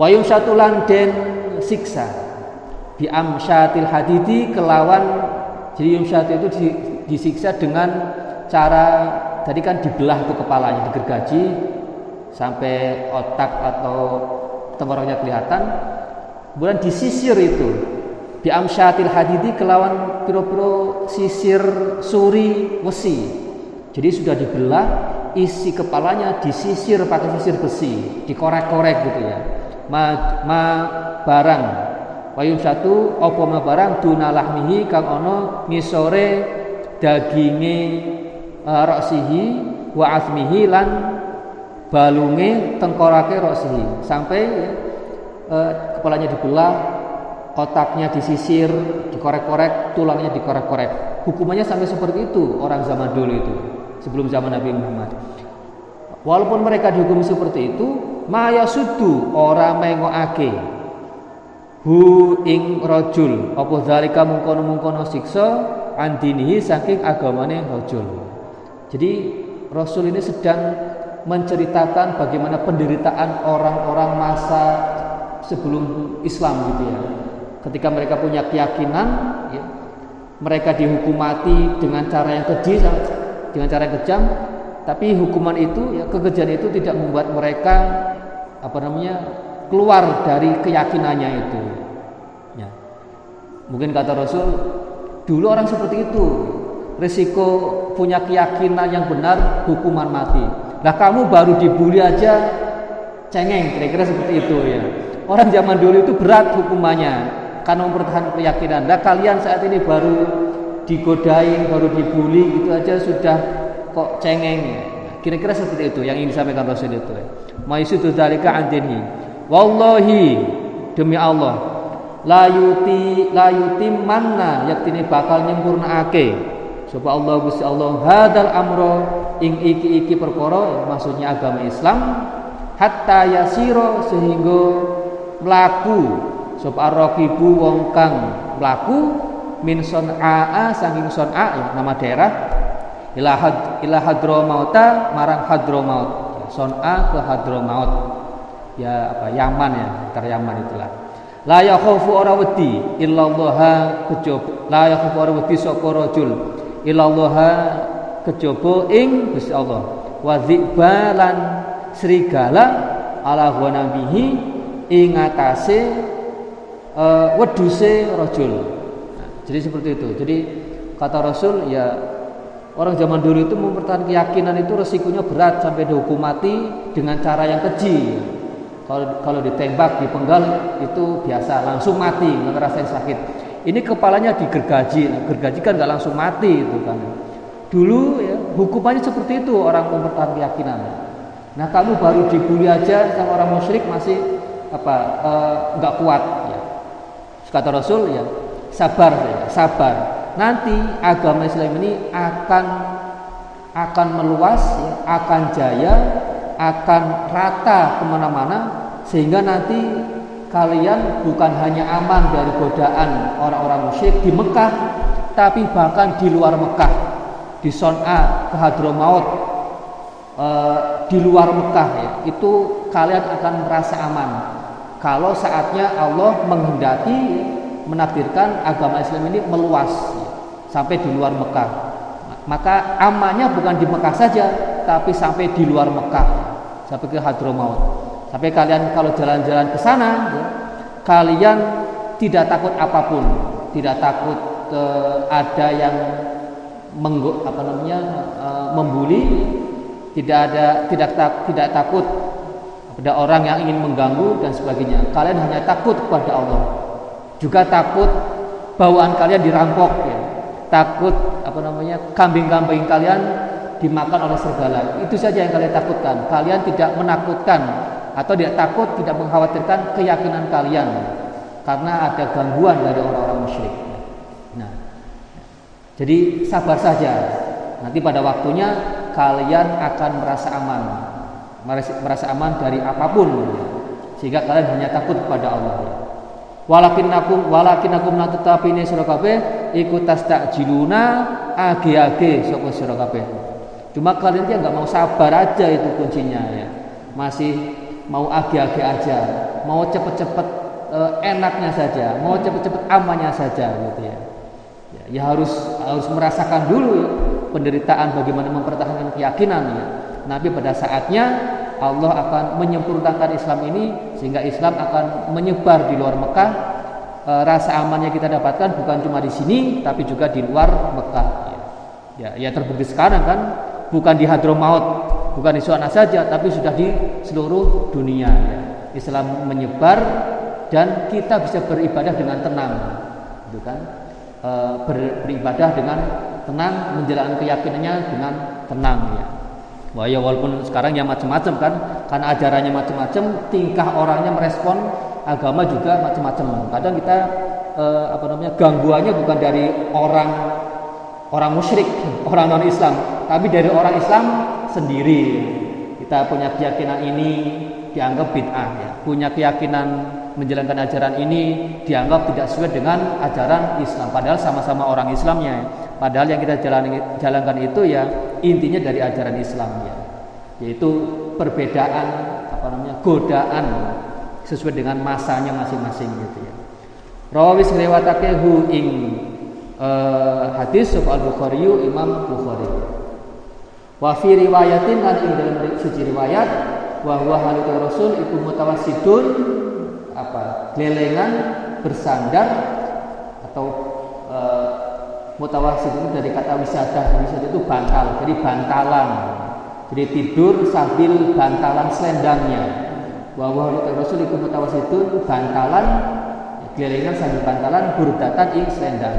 Wayum syatulan den siksa di amsyatil hadidi kelawan jadi yumsyat itu disiksa dengan cara tadi kan dibelah tuh kepalanya digergaji sampai otak atau tenggorokannya kelihatan kemudian disisir itu di amsyatil hadidi kelawan piro-piro sisir suri wesi jadi sudah dibelah isi kepalanya disisir pakai sisir besi dikorek-korek gitu ya. Ma, ma barang. Wayum satu opo ma barang? Dunalahmihi kang ono ngisore daginge uh, roksihi wa asmihi lan balunge tengkorake roksihi sampai ya, uh, kepalanya dibelah otaknya disisir, dikorek-korek, tulangnya dikorek-korek. Hukumannya sampai seperti itu orang zaman dulu itu, sebelum zaman Nabi Muhammad. Walaupun mereka dihukum seperti itu, maya sudu orang ake hu ing rojul apa zalika mungkono-mungkono siksa andinihi saking agamane rojul. Jadi Rasul ini sedang menceritakan bagaimana penderitaan orang-orang masa sebelum Islam gitu ya ketika mereka punya keyakinan ya, mereka dihukum mati dengan cara yang keji dengan cara yang kejam tapi hukuman itu ya kekejian itu tidak membuat mereka apa namanya keluar dari keyakinannya itu ya. mungkin kata Rasul dulu orang seperti itu risiko punya keyakinan yang benar hukuman mati nah kamu baru dibully aja cengeng kira-kira seperti itu ya orang zaman dulu itu berat hukumannya karena mempertahankan keyakinan. Nah kalian saat ini baru digodain, baru dibully gitu aja sudah kok cengeng. Kira-kira seperti itu yang ingin disampaikan Rasul itu. Maisudu dzalika andinhi. Wallahi demi Allah la yuti la yutimmanna yaktine bakal nyempurnaake sapa Allah Gusti Allah hadal amro ing iki-iki perkara maksudnya agama Islam hatta yasiro sehingga melaku sop arraqibu wong kang mlaku min son'a saking son'a ya, nama daerah. Ila had ila marang hadramaut ya, son'a ke hadramaut ya apa Yaman ya antar Yaman itulah. La yakhafu ora wedi illallah kejaba la yakhafu ora wedi sapa rajul. Illallah kejaba ing Gusti Allah. Wa dzibalan serigala ala ghanabihi ing atase uh, weduse rojul. Jadi seperti itu. Jadi kata Rasul ya orang zaman dulu itu mempertahankan keyakinan itu resikonya berat sampai dihukum mati dengan cara yang keji. Kalau kalau ditembak, dipenggal itu biasa langsung mati, ngerasain sakit. Ini kepalanya digergaji, nah, gergaji kan nggak langsung mati itu kan. Dulu ya hukumannya seperti itu orang mempertahankan keyakinan. Nah kamu baru dibully aja sama orang musyrik masih apa eh, nggak uh, kuat ya Kata Rasul ya, sabar sabar. Nanti agama Islam ini akan akan meluas, ya, akan jaya, akan rata ke mana-mana sehingga nanti kalian bukan hanya aman dari godaan orang-orang musyrik di Mekah, tapi bahkan di luar Mekah, di Son'a, ke Hadramaut, e, di luar Mekah ya, itu kalian akan merasa aman. Kalau saatnya Allah menghendaki menakdirkan agama Islam ini meluas sampai di luar Mekah. Maka amannya bukan di Mekah saja, tapi sampai di luar Mekah, sampai ke Hadramaut. Sampai kalian kalau jalan-jalan ke sana, ya, kalian tidak takut apa pun, tidak takut uh, ada yang menggo, apa namanya uh, membuli, tidak ada tidak tak, tidak takut ada orang yang ingin mengganggu dan sebagainya. Kalian hanya takut kepada Allah. Juga takut bawaan kalian dirampok ya. Takut apa namanya? kambing-kambing kalian dimakan oleh serigala. Itu saja yang kalian takutkan. Kalian tidak menakutkan atau tidak takut, tidak mengkhawatirkan keyakinan kalian karena ada gangguan dari orang-orang musyrik. Nah, jadi sabar saja. Nanti pada waktunya kalian akan merasa aman merasa aman dari apa pun sehingga kalian hanya takut kepada Allah walakin nakum walakin nakum na tetapi ini sira kabeh iku tastajiluna age-age sapa sira kabeh. Cuma kalian dia nggak mau sabar aja itu kuncinya ya. Masih mau age-age aja mau cepet-cepet e, enaknya saja mau cepet-cepet amannya saja gitu ya. ya ya harus harus merasakan dulu penderitaan bagaimana mempertahankan keyakinan ya. Nabi pada saatnya Allah akan menyempurnakan Islam ini sehingga Islam akan menyebar di luar Mekah. E, rasa amannya kita dapatkan bukan cuma di sini tapi juga di luar Mekah. Ya, ya, terbukti sekarang kan bukan di Hadramaut, bukan di sana saja tapi sudah di seluruh dunia. Ya. Islam menyebar dan kita bisa beribadah dengan tenang, gitu kan? E, ber, beribadah dengan tenang, menjalankan keyakinannya dengan tenang ya. Wah ya walaupun sekarang ya macam-macam kan, karena ajarannya macam-macam, tingkah orangnya merespon agama juga macam-macam. Kadang kita eh, apa namanya gangguannya bukan dari orang orang musyrik, orang non Islam, tapi dari orang Islam sendiri. Kita punya keyakinan ini dianggap bid'ah ya, punya keyakinan menjalankan ajaran ini dianggap tidak sesuai dengan ajaran Islam padahal sama-sama orang Islamnya ya. padahal yang kita jalankan itu ya intinya dari ajaran Islam ya. Yaitu perbedaan apa namanya godaan sesuai dengan masanya masing-masing gitu ya. Rawis riwayatake hu ing uh, hadis al Bukhari Imam Bukhari. Wa fi riwayatin lan ing dalam suci riwayat wa huwa halitul rasul iku mutawassidun apa lelengan bersandar atau mutawassit itu dari kata wisada wisada itu bantal jadi bantalan jadi tidur sambil bantalan selendangnya bahwa Rasul itu mutawassitun bantalan gelengan sambil bantalan burdatan ing selendang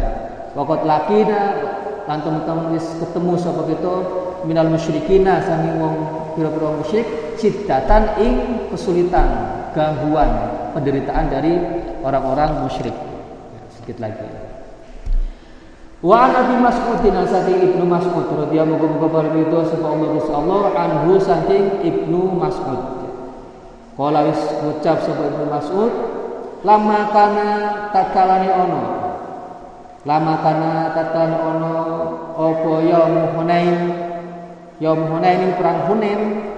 wakot lakina lan teman-teman ketemu sapa itu minal musyrikina sami wong pira-pira musyrik sidatan ing kesulitan gangguan penderitaan dari orang-orang musyrik. Sedikit lagi. Wa Nabi Mas'udin saking Ibnu Mas'ud radhiyallahu anhu itu sapa Allah Allah anhu saking Ibnu Mas'ud. Kala wis ngucap sapa Ibnu Mas'ud lama kana tatkalane ono? Lama kana tatkalane ono apa ya Hunain? Ya Hunain perang Hunain.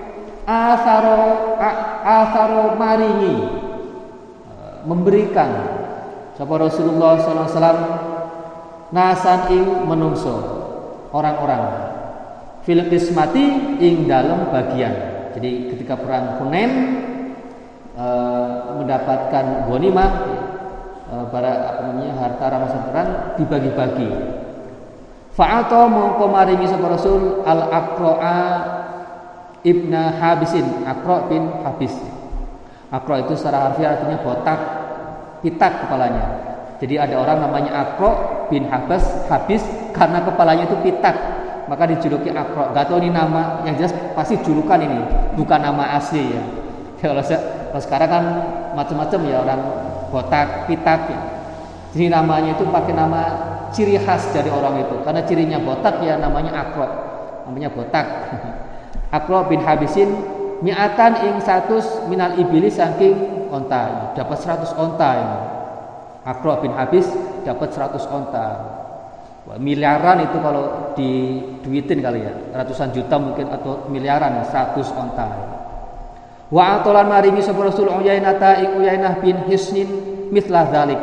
Asaro asaro maringi. Memberikan. Sapa Rasulullah sallallahu alaihi wasallam nasan ing menungso orang-orang fil qismati ing dalam bagian. Jadi ketika perang Hunain e, mendapatkan ghanimah e, para apa namanya harta rampasan perang dibagi-bagi. Fa'ata mongko maringi sapa Rasul al Aqra'a ibna Habisin, Aqra bin Habis. Akro itu secara harfiah artinya botak, pitak kepalanya. Jadi ada orang namanya Akro bin Habas habis karena kepalanya itu pitak, maka dijuluki Akro. Gak tahu ini nama yang jelas pasti julukan ini, bukan nama asli ya. Kalau, kalau sekarang kan macam-macam ya orang botak, pitak. Ya. Jadi namanya itu pakai nama ciri khas dari orang itu. Karena cirinya botak ya namanya Akro, namanya botak. Akro bin Habisin mi'atan ing satu minal iblis saking onta dapat 100 onta ini Akro bin Habis dapat 100 onta. Wah, miliaran itu kalau di duitin kali ya. Ratusan juta mungkin atau miliaran 100 onta. Wa atolan maringi sapa Rasul Uyainata ing Uyainah bin Hisnin mitlah dzalik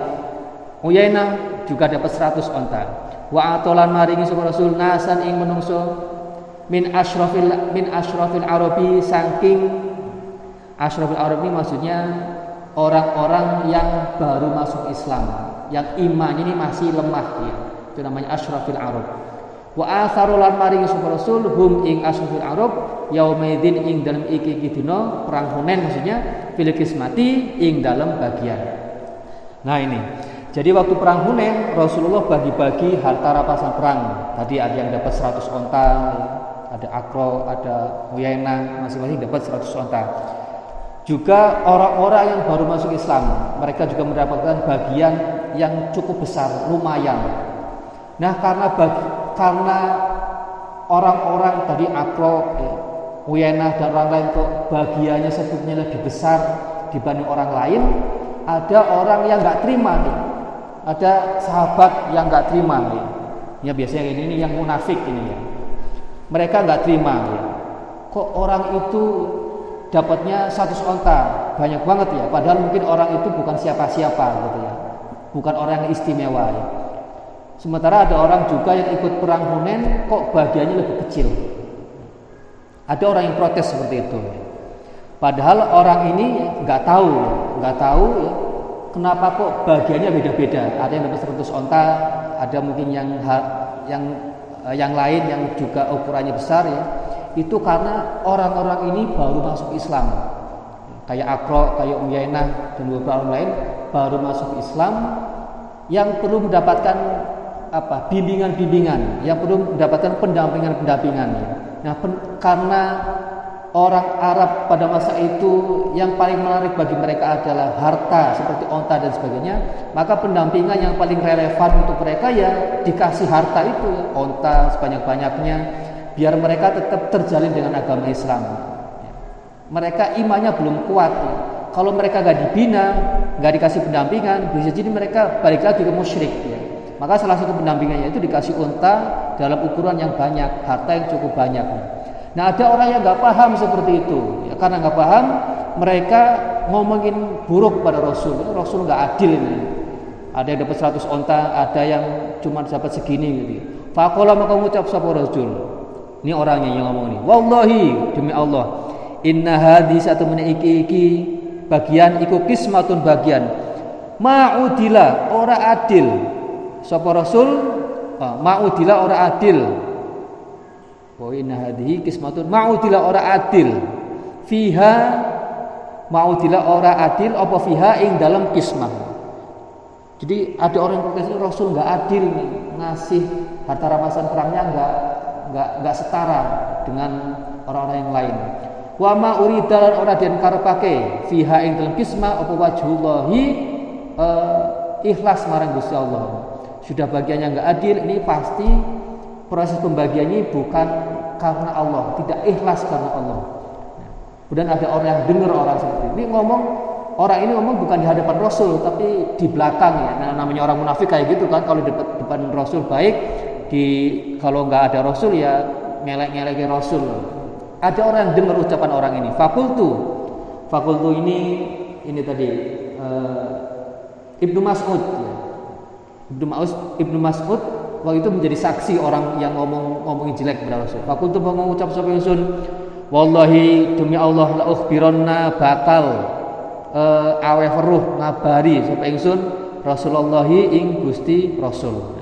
Uyainah juga dapat 100 onta. Wa atolan maringi sapa Rasul nasan ing menungso min ashrafil min ashrafil arabi saking ashrafil arabi maksudnya orang-orang yang baru masuk Islam yang imannya ini masih lemah ya itu namanya ashrafil arab. Wa atharu lan maringi sapa rasul hum ing ashrafil arab yaumaidzin ing dalam iki iki perang Hunain maksudnya fil kismati ing dalam bagian. Nah ini jadi waktu perang Hunain Rasulullah bagi-bagi harta rampasan perang. Tadi ada yang dapat 100 onta ada Akro, ada Huyaina, masing-masing dapat 100 onta. Juga orang-orang yang baru masuk Islam, mereka juga mendapatkan bagian yang cukup besar, lumayan. Nah, karena bagi, karena orang-orang tadi Akro, Huyaina dan orang lain kok bagiannya sebetulnya lebih besar dibanding orang lain, ada orang yang nggak terima nih. Ada sahabat yang nggak terima nih. Ya biasanya ini, ini yang munafik ini ya. Mereka nggak terima ya. Kok orang itu dapatnya satu onta banyak banget ya. Padahal mungkin orang itu bukan siapa-siapa gitu ya. Bukan orang yang istimewa ya. Sementara ada orang juga yang ikut perang Hunen kok bagiannya lebih kecil. Ada orang yang protes seperti itu. Padahal orang ini nggak tahu, nggak tahu ya, kenapa kok bagiannya beda-beda. Ada yang dapat 100 onta, ada mungkin yang yang eh, yang lain yang juga ukurannya besar ya. Itu karena orang-orang ini baru masuk Islam. Kayak Akro, kayak Uyainah dan beberapa orang lain baru masuk Islam yang perlu mendapatkan apa bimbingan-bimbingan yang perlu mendapatkan pendampingan-pendampingan. Nah, pen, karena orang Arab pada masa itu yang paling menarik bagi mereka adalah harta seperti onta dan sebagainya, maka pendampingan yang paling relevan untuk mereka ya dikasih harta itu, onta sebanyak-banyaknya, biar mereka tetap terjalin dengan agama Islam. Mereka imannya belum kuat. Kalau mereka gak dibina, gak dikasih pendampingan, bisa jadi mereka balik lagi ke musyrik. Ya. Maka salah satu pendampingannya itu dikasih unta dalam ukuran yang banyak, harta yang cukup banyak. Nah ada orang yang nggak paham seperti itu, ya, karena nggak paham mereka ngomongin buruk pada Rasul. Rasul nggak adil ini. Ada yang dapat 100 onta, ada yang cuma dapat segini gitu. Fakola maka mengucap sapa Rasul. Ini orangnya yang ngomong ini. Wallahi demi Allah, inna hadis atau iki iki bagian iku kismatun bagian. Ma'udila ora adil. Sapa Rasul ah, ma'udila ora adil Wa inna hadhihi kismatun ma'udila ora adil. Fiha ma'udila ora adil apa fiha ing dalam kismah. Jadi ada orang yang protes Rasul nggak adil nih ngasih harta rampasan perangnya nggak nggak nggak setara dengan orang-orang yang lain. Wa ma urida lan ora den karepake fiha ing dalam kismah apa wajhullahi uh, ikhlas marang Gusti Allah. Sudah bagiannya nggak adil ini pasti proses pembagiannya bukan karena Allah, tidak ikhlas karena Allah. Kemudian ada orang yang dengar orang seperti ini ngomong orang ini ngomong bukan di hadapan Rasul tapi di belakang ya. Nah, namanya orang munafik kayak gitu kan kalau di depan Rasul baik, di kalau nggak ada Rasul ya ngelek-ngelekin Rasul. Ada orang yang dengar ucapan orang ini. Fakultu, fakultu ini ini tadi uh, Ibnu Mas'ud ya. Ibnu Mas'ud Ibnu Mas'ud waktu itu menjadi saksi orang yang ngomong ngomongin jelek kepada Rasul. Fakultu mengucap sapa ingsun wallahi demi Allah la ukhbiranna bakal uh, awe weruh ngabari sapa ingsun ing Gusti Rasul.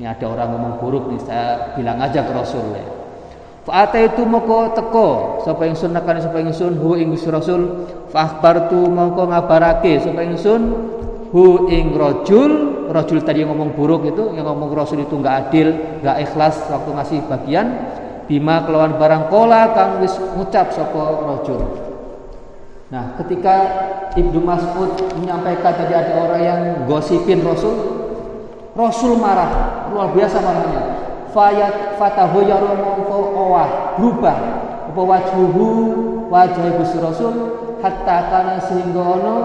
Ini ada orang ngomong buruk nih saya bilang aja ke Rasul ya. Fa itu moko teko sapa ingsun nakani sapa ingsun hu ing Rasul fa akhbartu moko ngabarake sapa ingsun hu ing rajul Rajul tadi yang ngomong buruk itu, yang ngomong Rasul itu nggak adil, nggak ikhlas waktu ngasih bagian, bima kelawan barang kola kang wis ngucap sopo rojul. Nah, ketika Ibnu Mas'ud menyampaikan tadi ada orang yang gosipin Rasul, Rasul marah, luar biasa marahnya. Fayat fatahu mongko owah berubah. Apa wajhuhu? Wajah Gusti Rasul. Hatta kana sehingga ono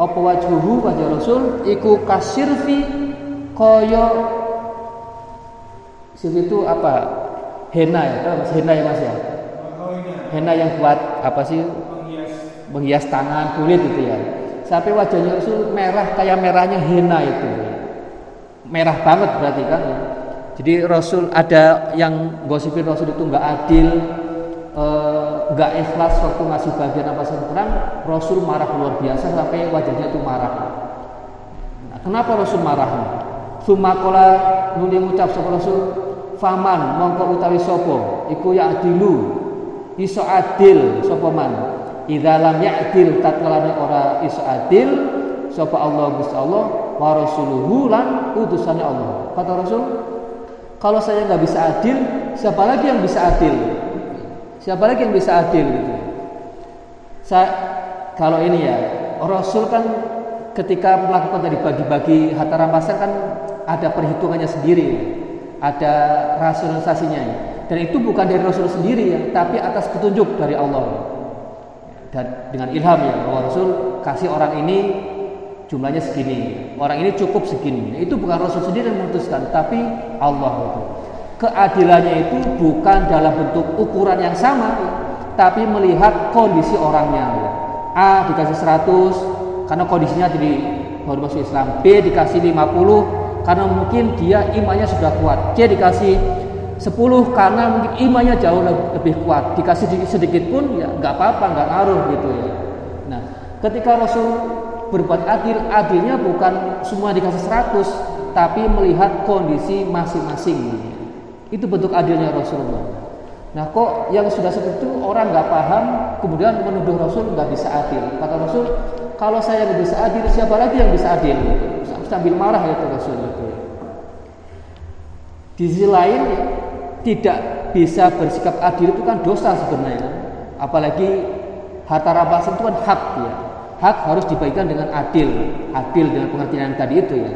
apa wajhuhu? Wajah Rasul. Iku kasirfi koyo sirfi itu apa? Henna ya mas? Henna ya mas ya? Henna yang buat apa sih? Menghias, tangan kulit itu ya. Sampai wajahnya Rasul merah kayak merahnya henna itu merah banget berarti kan jadi Rasul ada yang gosipin Rasul itu nggak adil Eh, nggak uh, ikhlas waktu ngasih bagian apa perang, Rasul marah luar biasa sampai wajahnya itu marah. Nah, kenapa Rasul marah? Sumakola nuli ngucap sapa Rasul faman mongko utawi sopo iku ya adilu iso adil sopo man idza lam ya'dil tatkala ora iso adil sapa Allah Gusti Allah wa rasuluhu utusannya Allah kata Rasul kalau saya nggak bisa adil siapa lagi yang bisa adil Siapa lagi yang bisa adil gitu? Saya, kalau ini ya, Rasul kan ketika melakukan tadi bagi-bagi harta rampasan kan ada perhitungannya sendiri, ada rasionalisasinya. Dan itu bukan dari Rasul sendiri ya, tapi atas petunjuk dari Allah. Dan dengan ilham ya, Rasul kasih orang ini jumlahnya segini. Orang ini cukup segini. Itu bukan Rasul sendiri yang memutuskan tapi Allah itu. Keadilannya itu bukan dalam bentuk ukuran yang sama tapi melihat kondisi orangnya. A dikasih 100 karena kondisinya jadi baru masuk Islam B dikasih 50 karena mungkin dia imannya sudah kuat. C dikasih 10 karena mungkin imannya jauh lebih kuat. Dikasih sedikit, pun ya nggak apa-apa nggak ngaruh gitu ya. Nah ketika Rasul berbuat adil, adilnya bukan semua dikasih 100, tapi melihat kondisi masing-masing. Itu bentuk adilnya Rasulullah. Nah kok yang sudah seperti itu orang nggak paham, kemudian menuduh Rasul nggak bisa adil. Kata Rasul, kalau saya nggak bisa adil, siapa lagi yang bisa adil? Sambil marah ya Rasul itu. Di sisi lain, tidak bisa bersikap adil itu kan dosa sebenarnya. Apalagi harta rampasan itu kan hak ya hak harus dibagikan dengan adil adil dengan pengertian tadi itu ya.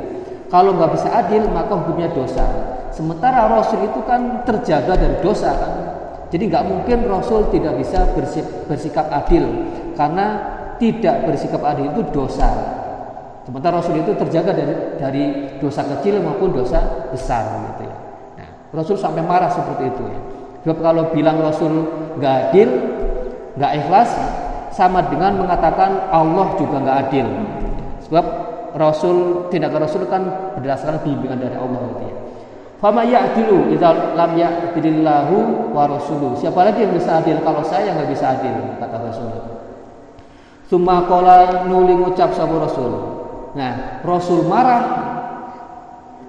Kalau nggak bisa adil maka hukumnya dosa. Sementara Rasul itu kan terjaga dari dosa kan. Jadi nggak mungkin Rasul tidak bisa bersikap adil. Karena tidak bersikap adil itu dosa. Sementara Rasul itu terjaga dari dari dosa kecil maupun dosa besar gitu ya. Nah, Rasul sampai marah seperti itu ya. Sebab kalau bilang Rasul nggak adil nggak ikhlas sama dengan mengatakan Allah juga nggak adil. Sebab Rasul tindakan Rasul kan berdasarkan bimbingan dari Allah gitu ya. Fama ya'dilu idza lam ya'dilillahu wa rasuluh. Siapa lagi yang bisa adil kalau saya nggak bisa adil kata Rasul. Suma kola nuli ngucap sama Rasul. Nah, Rasul marah.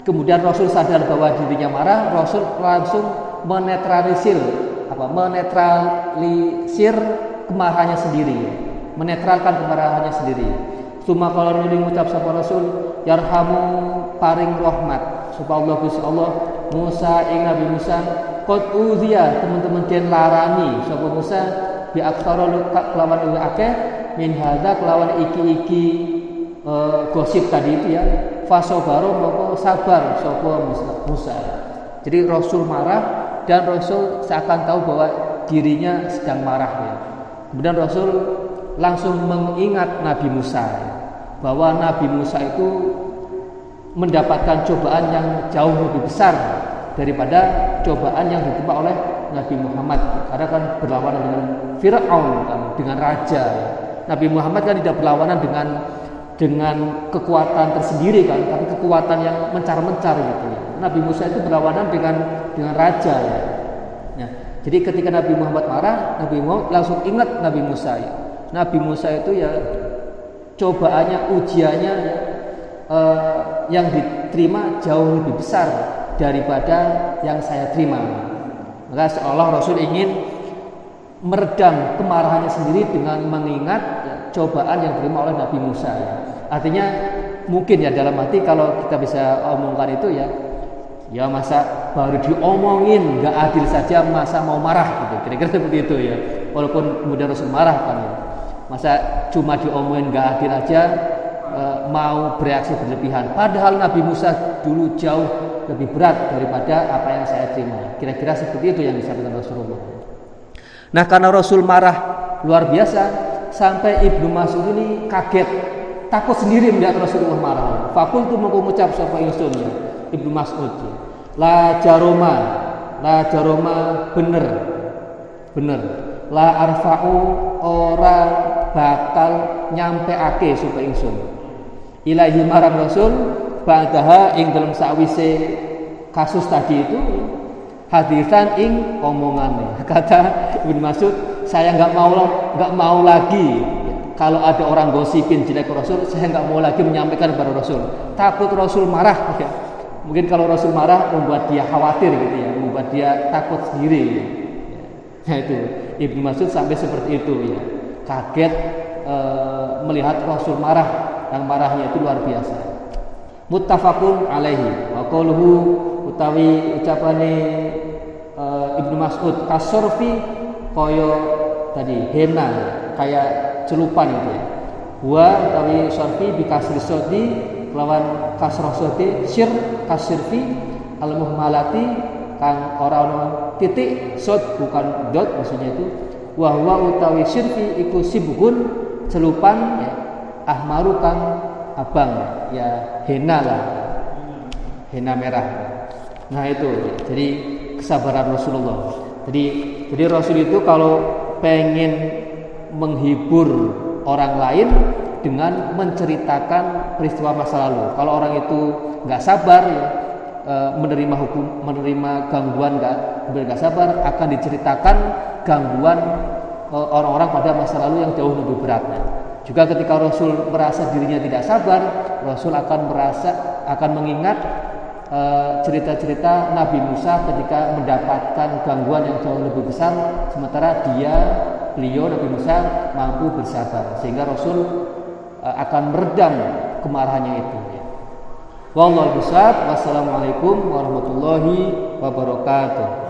Kemudian Rasul sadar bahwa dirinya marah, Rasul langsung menetralisir apa? Menetralisir kemarahannya sendiri menetralkan kemarahannya sendiri Suma kalau nuli ngucap sapa Rasul yarhamu paring rahmat supaya Allah Allah Musa ing Nabi Musa qad uzia teman-teman den larani sapa Musa bi aktsara kelawan luwih akeh min hadza kelawan iki-iki e, gosip tadi itu ya fasobaro moko sabar sapa Musa. Jadi Rasul marah dan Rasul seakan tahu bahwa dirinya sedang marah ya. Kemudian Rasul langsung mengingat Nabi Musa bahwa Nabi Musa itu mendapatkan cobaan yang jauh lebih besar daripada cobaan yang diterima oleh Nabi Muhammad karena kan berlawanan dengan Fir'aun kan dengan raja Nabi Muhammad kan tidak berlawanan dengan dengan kekuatan tersendiri kan tapi kekuatan yang mencar-mencar gitu ya. Nabi Musa itu berlawanan dengan dengan raja ya. Jadi ketika Nabi Muhammad marah, Nabi Muhammad langsung ingat Nabi Musa. Ya. Nabi Musa itu ya cobaannya, ujiannya eh, yang diterima jauh lebih besar daripada yang saya terima. Maka seolah Rasul ingin meredam kemarahannya sendiri dengan mengingat ya, cobaan yang diterima oleh Nabi Musa. Ya. Artinya mungkin ya dalam hati kalau kita bisa omongkan itu ya Ya masa baru diomongin nggak adil saja masa mau marah gitu. Kira-kira seperti itu ya. Walaupun kemudian Rasul marah kan ya. Masa cuma diomongin nggak adil aja e, mau bereaksi berlebihan. Padahal Nabi Musa dulu jauh lebih berat daripada apa yang saya terima. Kira-kira seperti itu yang disampaikan Rasulullah. Nah karena Rasul marah luar biasa. Sampai Ibnu Mas'ud ini kaget. Takut sendiri melihat Rasulullah marah. Fakultu mengucap sapa ingsun Ibnu Mas'ud. La jaroma la jaroma bener. Bener. La arfa'u ora bakal nyampe ake supaya ingsun. Ilahi marang rasul ba'daha ing dalam sakwise kasus tadi itu hadisan ing omongannya kata Ibnu Mas'ud saya nggak mau nggak mau lagi kalau ada orang gosipin jelek Rasul saya nggak mau lagi menyampaikan kepada Rasul. Takut Rasul marah. Ya Mungkin kalau Rasul marah membuat dia khawatir gitu ya, membuat dia takut sendiri. Ya. Nah itu Ibnu Mas'ud sampai seperti itu ya, kaget e, melihat Rasul marah, yang marahnya itu luar biasa. Muttafaqun alaihi wa qauluhu utawi ucapane e, Ibnu Mas'ud kasorfi koyo tadi hena kayak celupan itu ya. Wa utawi sorfi bikasri sodi lawan kasroh soti sir kasirfi al muhmalati kang orang titik sot bukan dot maksudnya itu. Wahwa utawi sirfi iku sibukun celupan ya ahmaru kang abang ya henna lah. Henna merah. Nah itu jadi kesabaran Rasulullah. Jadi jadi Rasul itu kalau pengen menghibur orang lain dengan menceritakan peristiwa masa lalu. Kalau orang itu nggak sabar ya, e, menerima hukum, menerima gangguan nggak nggak sabar, akan diceritakan gangguan e, orang-orang pada masa lalu yang jauh lebih beratnya. Juga ketika Rasul merasa dirinya tidak sabar, Rasul akan merasa akan mengingat e, cerita-cerita Nabi Musa ketika mendapatkan gangguan yang jauh lebih besar, sementara dia beliau Nabi Musa mampu bersabar sehingga Rasul uh, akan meredam kemarahannya itu ya. Wallahu Wassalamualaikum warahmatullahi wabarakatuh.